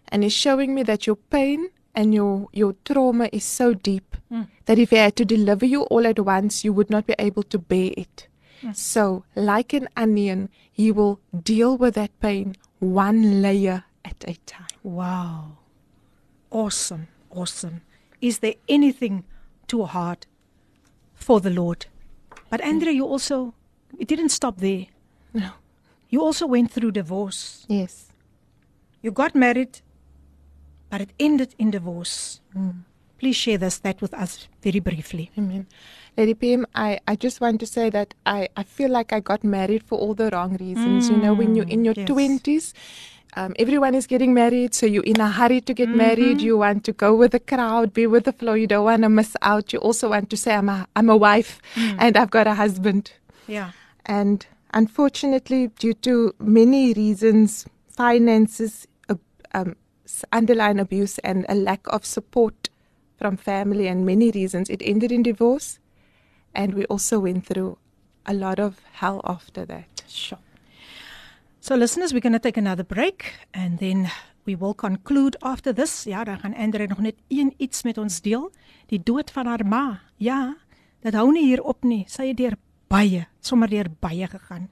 and he's showing me that your pain and your your trauma is so deep hmm. that if he had to deliver you all at once you would not be able to bear it hmm. so like an onion he will deal with that pain one layer at a time Wow. Awesome. Awesome. Is there anything too hard for the Lord? But hmm. Andrea, you also it didn't stop there. No You also went through divorce. yes You got married, but it ended in divorce. Mm. Please share this that with us very briefly. Amen. Lady PM, I, I just want to say that I, I feel like I got married for all the wrong reasons. you know, when you're in your mm, yes. 20s, um, everyone is getting married, so you're in a hurry to get married. Mm-hmm. You want to go with the crowd, be with the flow. You don't want to miss out. You also want to say, I'm a, I'm a wife mm. and I've got a husband. Yeah. And unfortunately, due to many reasons, finances, um, underlying abuse, and a lack of support from family, and many reasons, it ended in divorce. And we also went through a lot of hell after that. Sure. So listeners, we're going to take another break and then we will conclude after this. Ja, dan gaan Andre nog net een iets met ons deel. Die dood van haar ma. Ja, dit hou nie hier op nie. Sy het deur baie, sommer deur baie gegaan.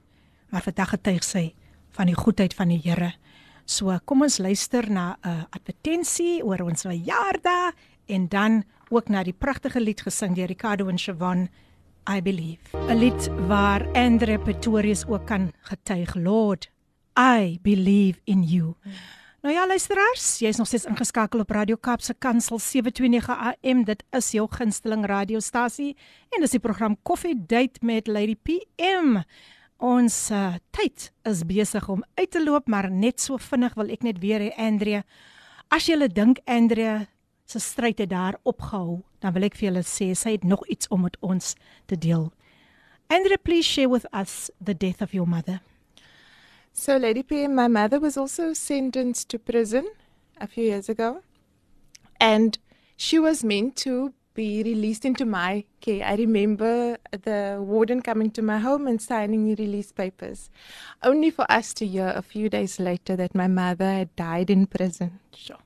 Maar vandag getuig sy van die goedheid van die Here. So kom ons luister na 'n advertensie oor ons verjaardag en dan ook na die pragtige lied gesing deur Ricardo en Siobhan I believe. 'n Lied waar Andre Pretorius ook kan getuig, Lord, I believe in you. Nou ja, luisteraars, jy's nog steeds ingeskakel op Radio Kaapse Kansel 729 AM. Dit is jou gunsteling radiostasie en dis die program Coffee Date met Lady PM. Ons uh, tyd is besig om uit te loop, maar net so vinnig wil ek net weer hê Andrea, as jy dink Andrea se stryd het daar opgehou, dan wil ek vir julle sê sy het nog iets om met ons te deel. Andrea, please share with us the death of your mother. So, Lady P, my mother was also sentenced to prison a few years ago. And she was meant to be released into my care. I remember the warden coming to my home and signing the release papers, only for us to hear a few days later that my mother had died in prison. Sure.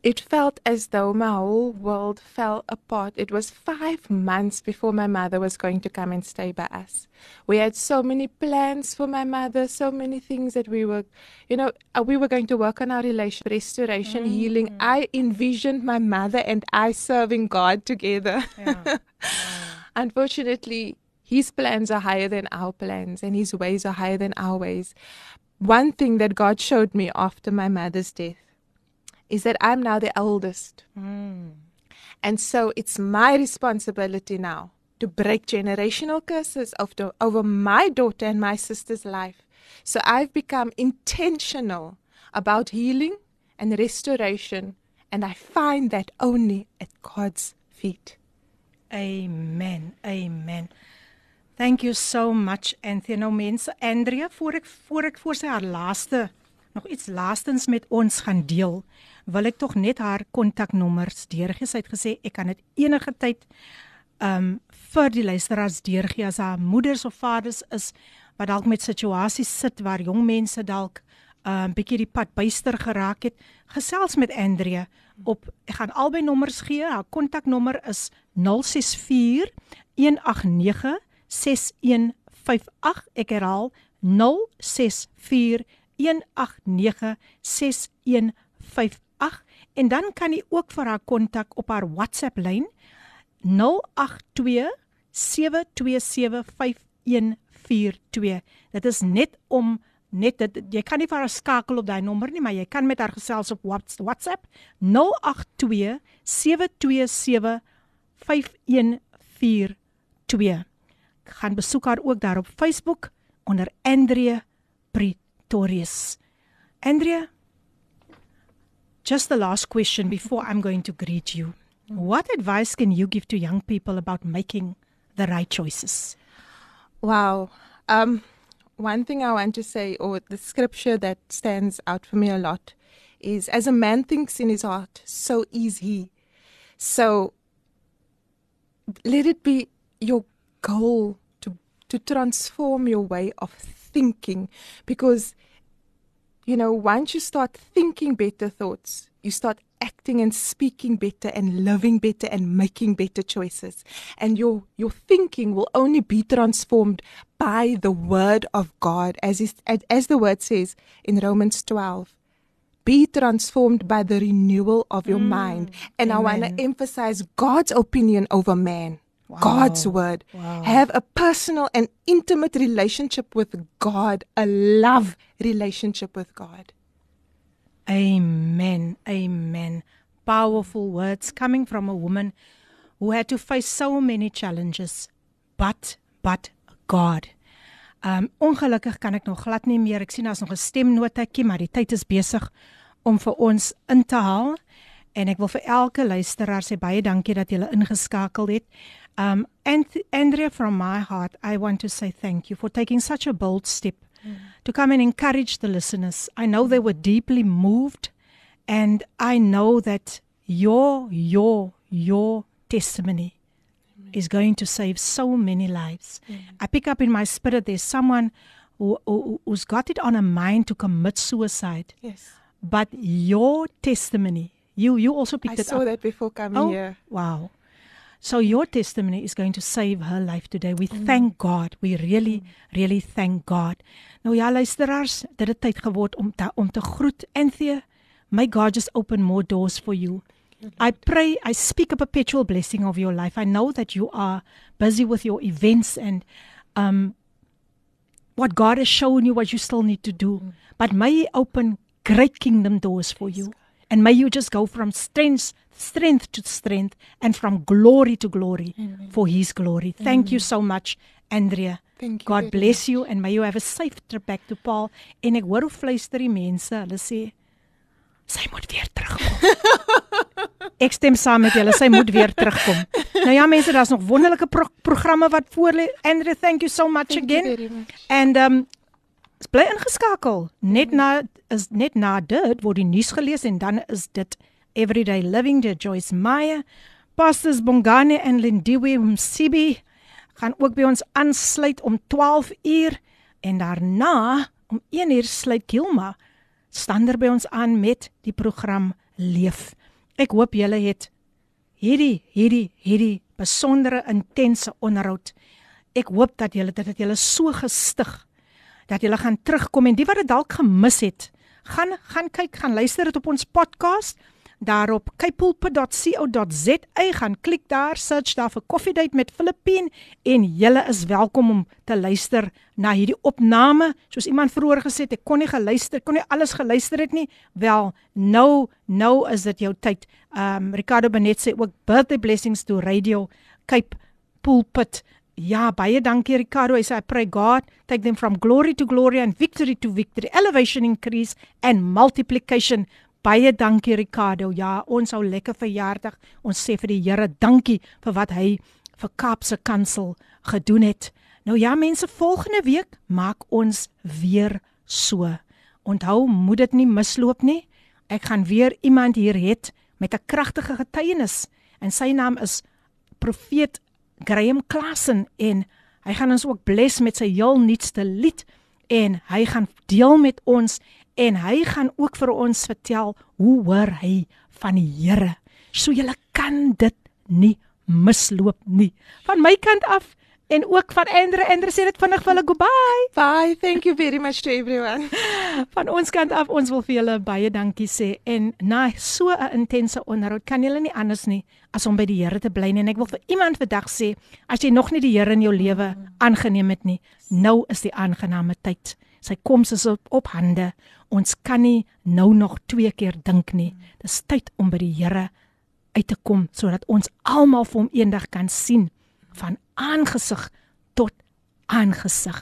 It felt as though my whole world fell apart. It was five months before my mother was going to come and stay by us. We had so many plans for my mother, so many things that we were, you know, uh, we were going to work on our relation, restoration, mm. healing. I envisioned my mother and I serving God together. <laughs> Yeah. Unfortunately, his plans are higher than our plans and his ways are higher than our ways. One thing that God showed me after my mother's death is that I'm now the eldest. Mm. And so it's my responsibility now to break generational curses the, over my daughter and my sister's life. So I've become intentional about healing and restoration, and I find that only at God's feet. Amen. Amen. Thank you so much Anthea. Nou mense, Andrea, voor ek voor ek voor sy haar laaste nog iets laastens met ons gaan deel wil ek tog net haar kontaknommers deurgee. Sy het gesê ek kan dit enige tyd um vir die luisteraars deurgee as haar moeders of vaders is wat dalk met situasies sit waar jong mense dalk 'n um, bietjie die pad byster geraak het. Gesels met Andrea op ek gaan albei nommers gee. Haar kontaknommer is 064 189 6158. Ek herhaal 064 189 6158 en dan kan jy ook vir haar kontak op haar WhatsApp lyn 082 727 5142. Dit is net om net dit jy kan nie vir haar skakel op daai nommer nie, maar jy kan met haar gesels op WhatsApp 082 727 5142. Gaan besoek haar ook daar op Facebook onder Andrea Pretorius. Andrea Just the last question before I'm going to greet you. What advice can you give to young people about making the right choices? Wow. Um, one thing I want to say, or the scripture that stands out for me a lot, is as a man thinks in his heart, so is he. So let it be your goal to, to transform your way of thinking because you know, once you start thinking better thoughts, you start acting and speaking better and living better and making better choices. And your your thinking will only be transformed by the word of God as is, as the word says in Romans 12. Be transformed by the renewal of your mm, mind. And amen. I want to emphasize God's opinion over man. Wow. God's word. Wow. Have a personal and intimate relationship with God, a love relationship with God. Amen. Amen. Powerful words coming from a woman who had to face so many challenges, but but God. Um ongelukkig kan ek nog glad nie meer. Ek sien daar's nog 'n stemnotetjie, maar die tyd is besig om vir ons in te haal. En ek wil vir elke luisteraar sê baie dankie dat julle ingeskakel het. Um, and Andrea, from my heart, I want to say thank you for taking such a bold step mm. to come and encourage the listeners. I know they were deeply moved, and I know that your your your testimony Amen. is going to save so many lives. Mm. I pick up in my spirit there's someone who, who who's got it on a mind to commit suicide. Yes, but your testimony, you you also picked I it up. I saw that before coming oh, here. Wow. So your testimony is going to save her life today. We mm. thank God. We really mm. really thank God. Nou ja, luisteraars, dit het tyd geword om te, om te groet Anthea. May God just open more doors for you. I pray, I speak a perpetual blessing of your life. I know that you are busy with your events and um what God has shown you what you still need to do. But may he open great kingdom doors for you. And may you just go from strength strength to strength and from glory to glory Amen. for his glory. Thank Amen. you so much Andrea. Thank you. God bless you and may you have a safe trip back to Paul. En ek hoor hoe fluister die mense. Hulle sê sy moet weer terugkom. <laughs> ek stem saam met julle. Sy moet weer terugkom. Nou ja mense, daar's nog wonderlike pro programme wat voor lê. Andrea, thank you so much thank again. And um bly ingeskakel. Net na is net na dit word die nuus gelees en dan is dit Everyday Living deur Joyce Meyer. Pastors Bongane en Lindiwe Msibi gaan ook by ons aansluit om 12 uur en daarna om 1 uur sluit Gilma stander by ons aan met die program Leef. Ek hoop julle het hierdie hierdie hierdie besondere intense onderhoud. Ek hoop dat julle dit het julle so gestig dat julle gaan terugkom en die wat dit dalk gemis het, gaan gaan kyk, gaan luister dit op ons podcast daarop kypulpit.co.za gaan klik daar search daar vir Coffee Date met Filippine en julle is welkom om te luister na hierdie opname. Soos iemand vroeër gesê het ek kon nie geluister kon nie alles geluister het nie. Wel nou nou is dit jou tyd. Um Ricardo Benet sê ook birthday blessings to radio Cape Pulpit. Ja, baie dankie Ricardo. Hy sê I pray God take them from glory to glory and victory to victory, elevation increase and multiplication Baie dankie Ricardo. Ja, ons hou lekker verjaardag. Ons sê vir die Here dankie vir wat hy vir Kaapse Kansel gedoen het. Nou ja, mense, volgende week maak ons weer so. Onthou, moet dit nie misloop nie. Ek gaan weer iemand hier het met 'n kragtige getuienis en sy naam is Profeet Graham Klassen en hy gaan ons ook bless met sy heel nuutste lied en hy gaan deel met ons en hy gaan ook vir ons vertel hoe hoor hy van die Here. So jy kan dit nie misloop nie. Van my kant af en ook van Andre. Andre sê dit vinnig vir hulle goodbye. Bye. Thank you very much to everyone. <laughs> Van ons kant af ons wil vir julle baie dankie sê en na so 'n intense onderhoud kan julle nie anders nie as om by die Here te bly nie. En ek wil vir iemand vandag sê as jy nog nie die Here in jou lewe aangeneem het nie, nou is die aangename tyd. Sy koms is op, op hande. Ons kan nie nou nog twee keer dink nie. Dis tyd om by die Here uit te kom sodat ons almal vir hom eendag kan sien van aangesig tot aangesig.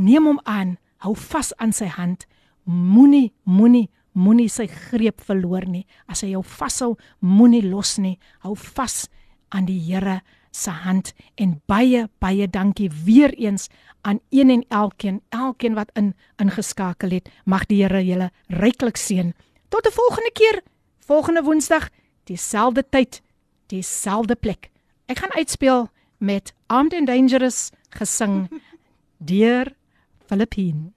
Neem hom aan, hou vas aan sy hand. Moenie, moenie, moenie sy greep verloor nie. As hy jou vashou, moenie los nie. Hou vas aan die Here se hand en baie baie dankie weer eens aan een en elkeen, elkeen wat in ingeskakel het. Mag die Here julle ryklik seën. Tot 'n volgende keer, volgende Woensdag, dieselfde tyd, dieselfde plek. Ek gaan uitspeel met Armed and Dangerous gesing <laughs> deur Filippine.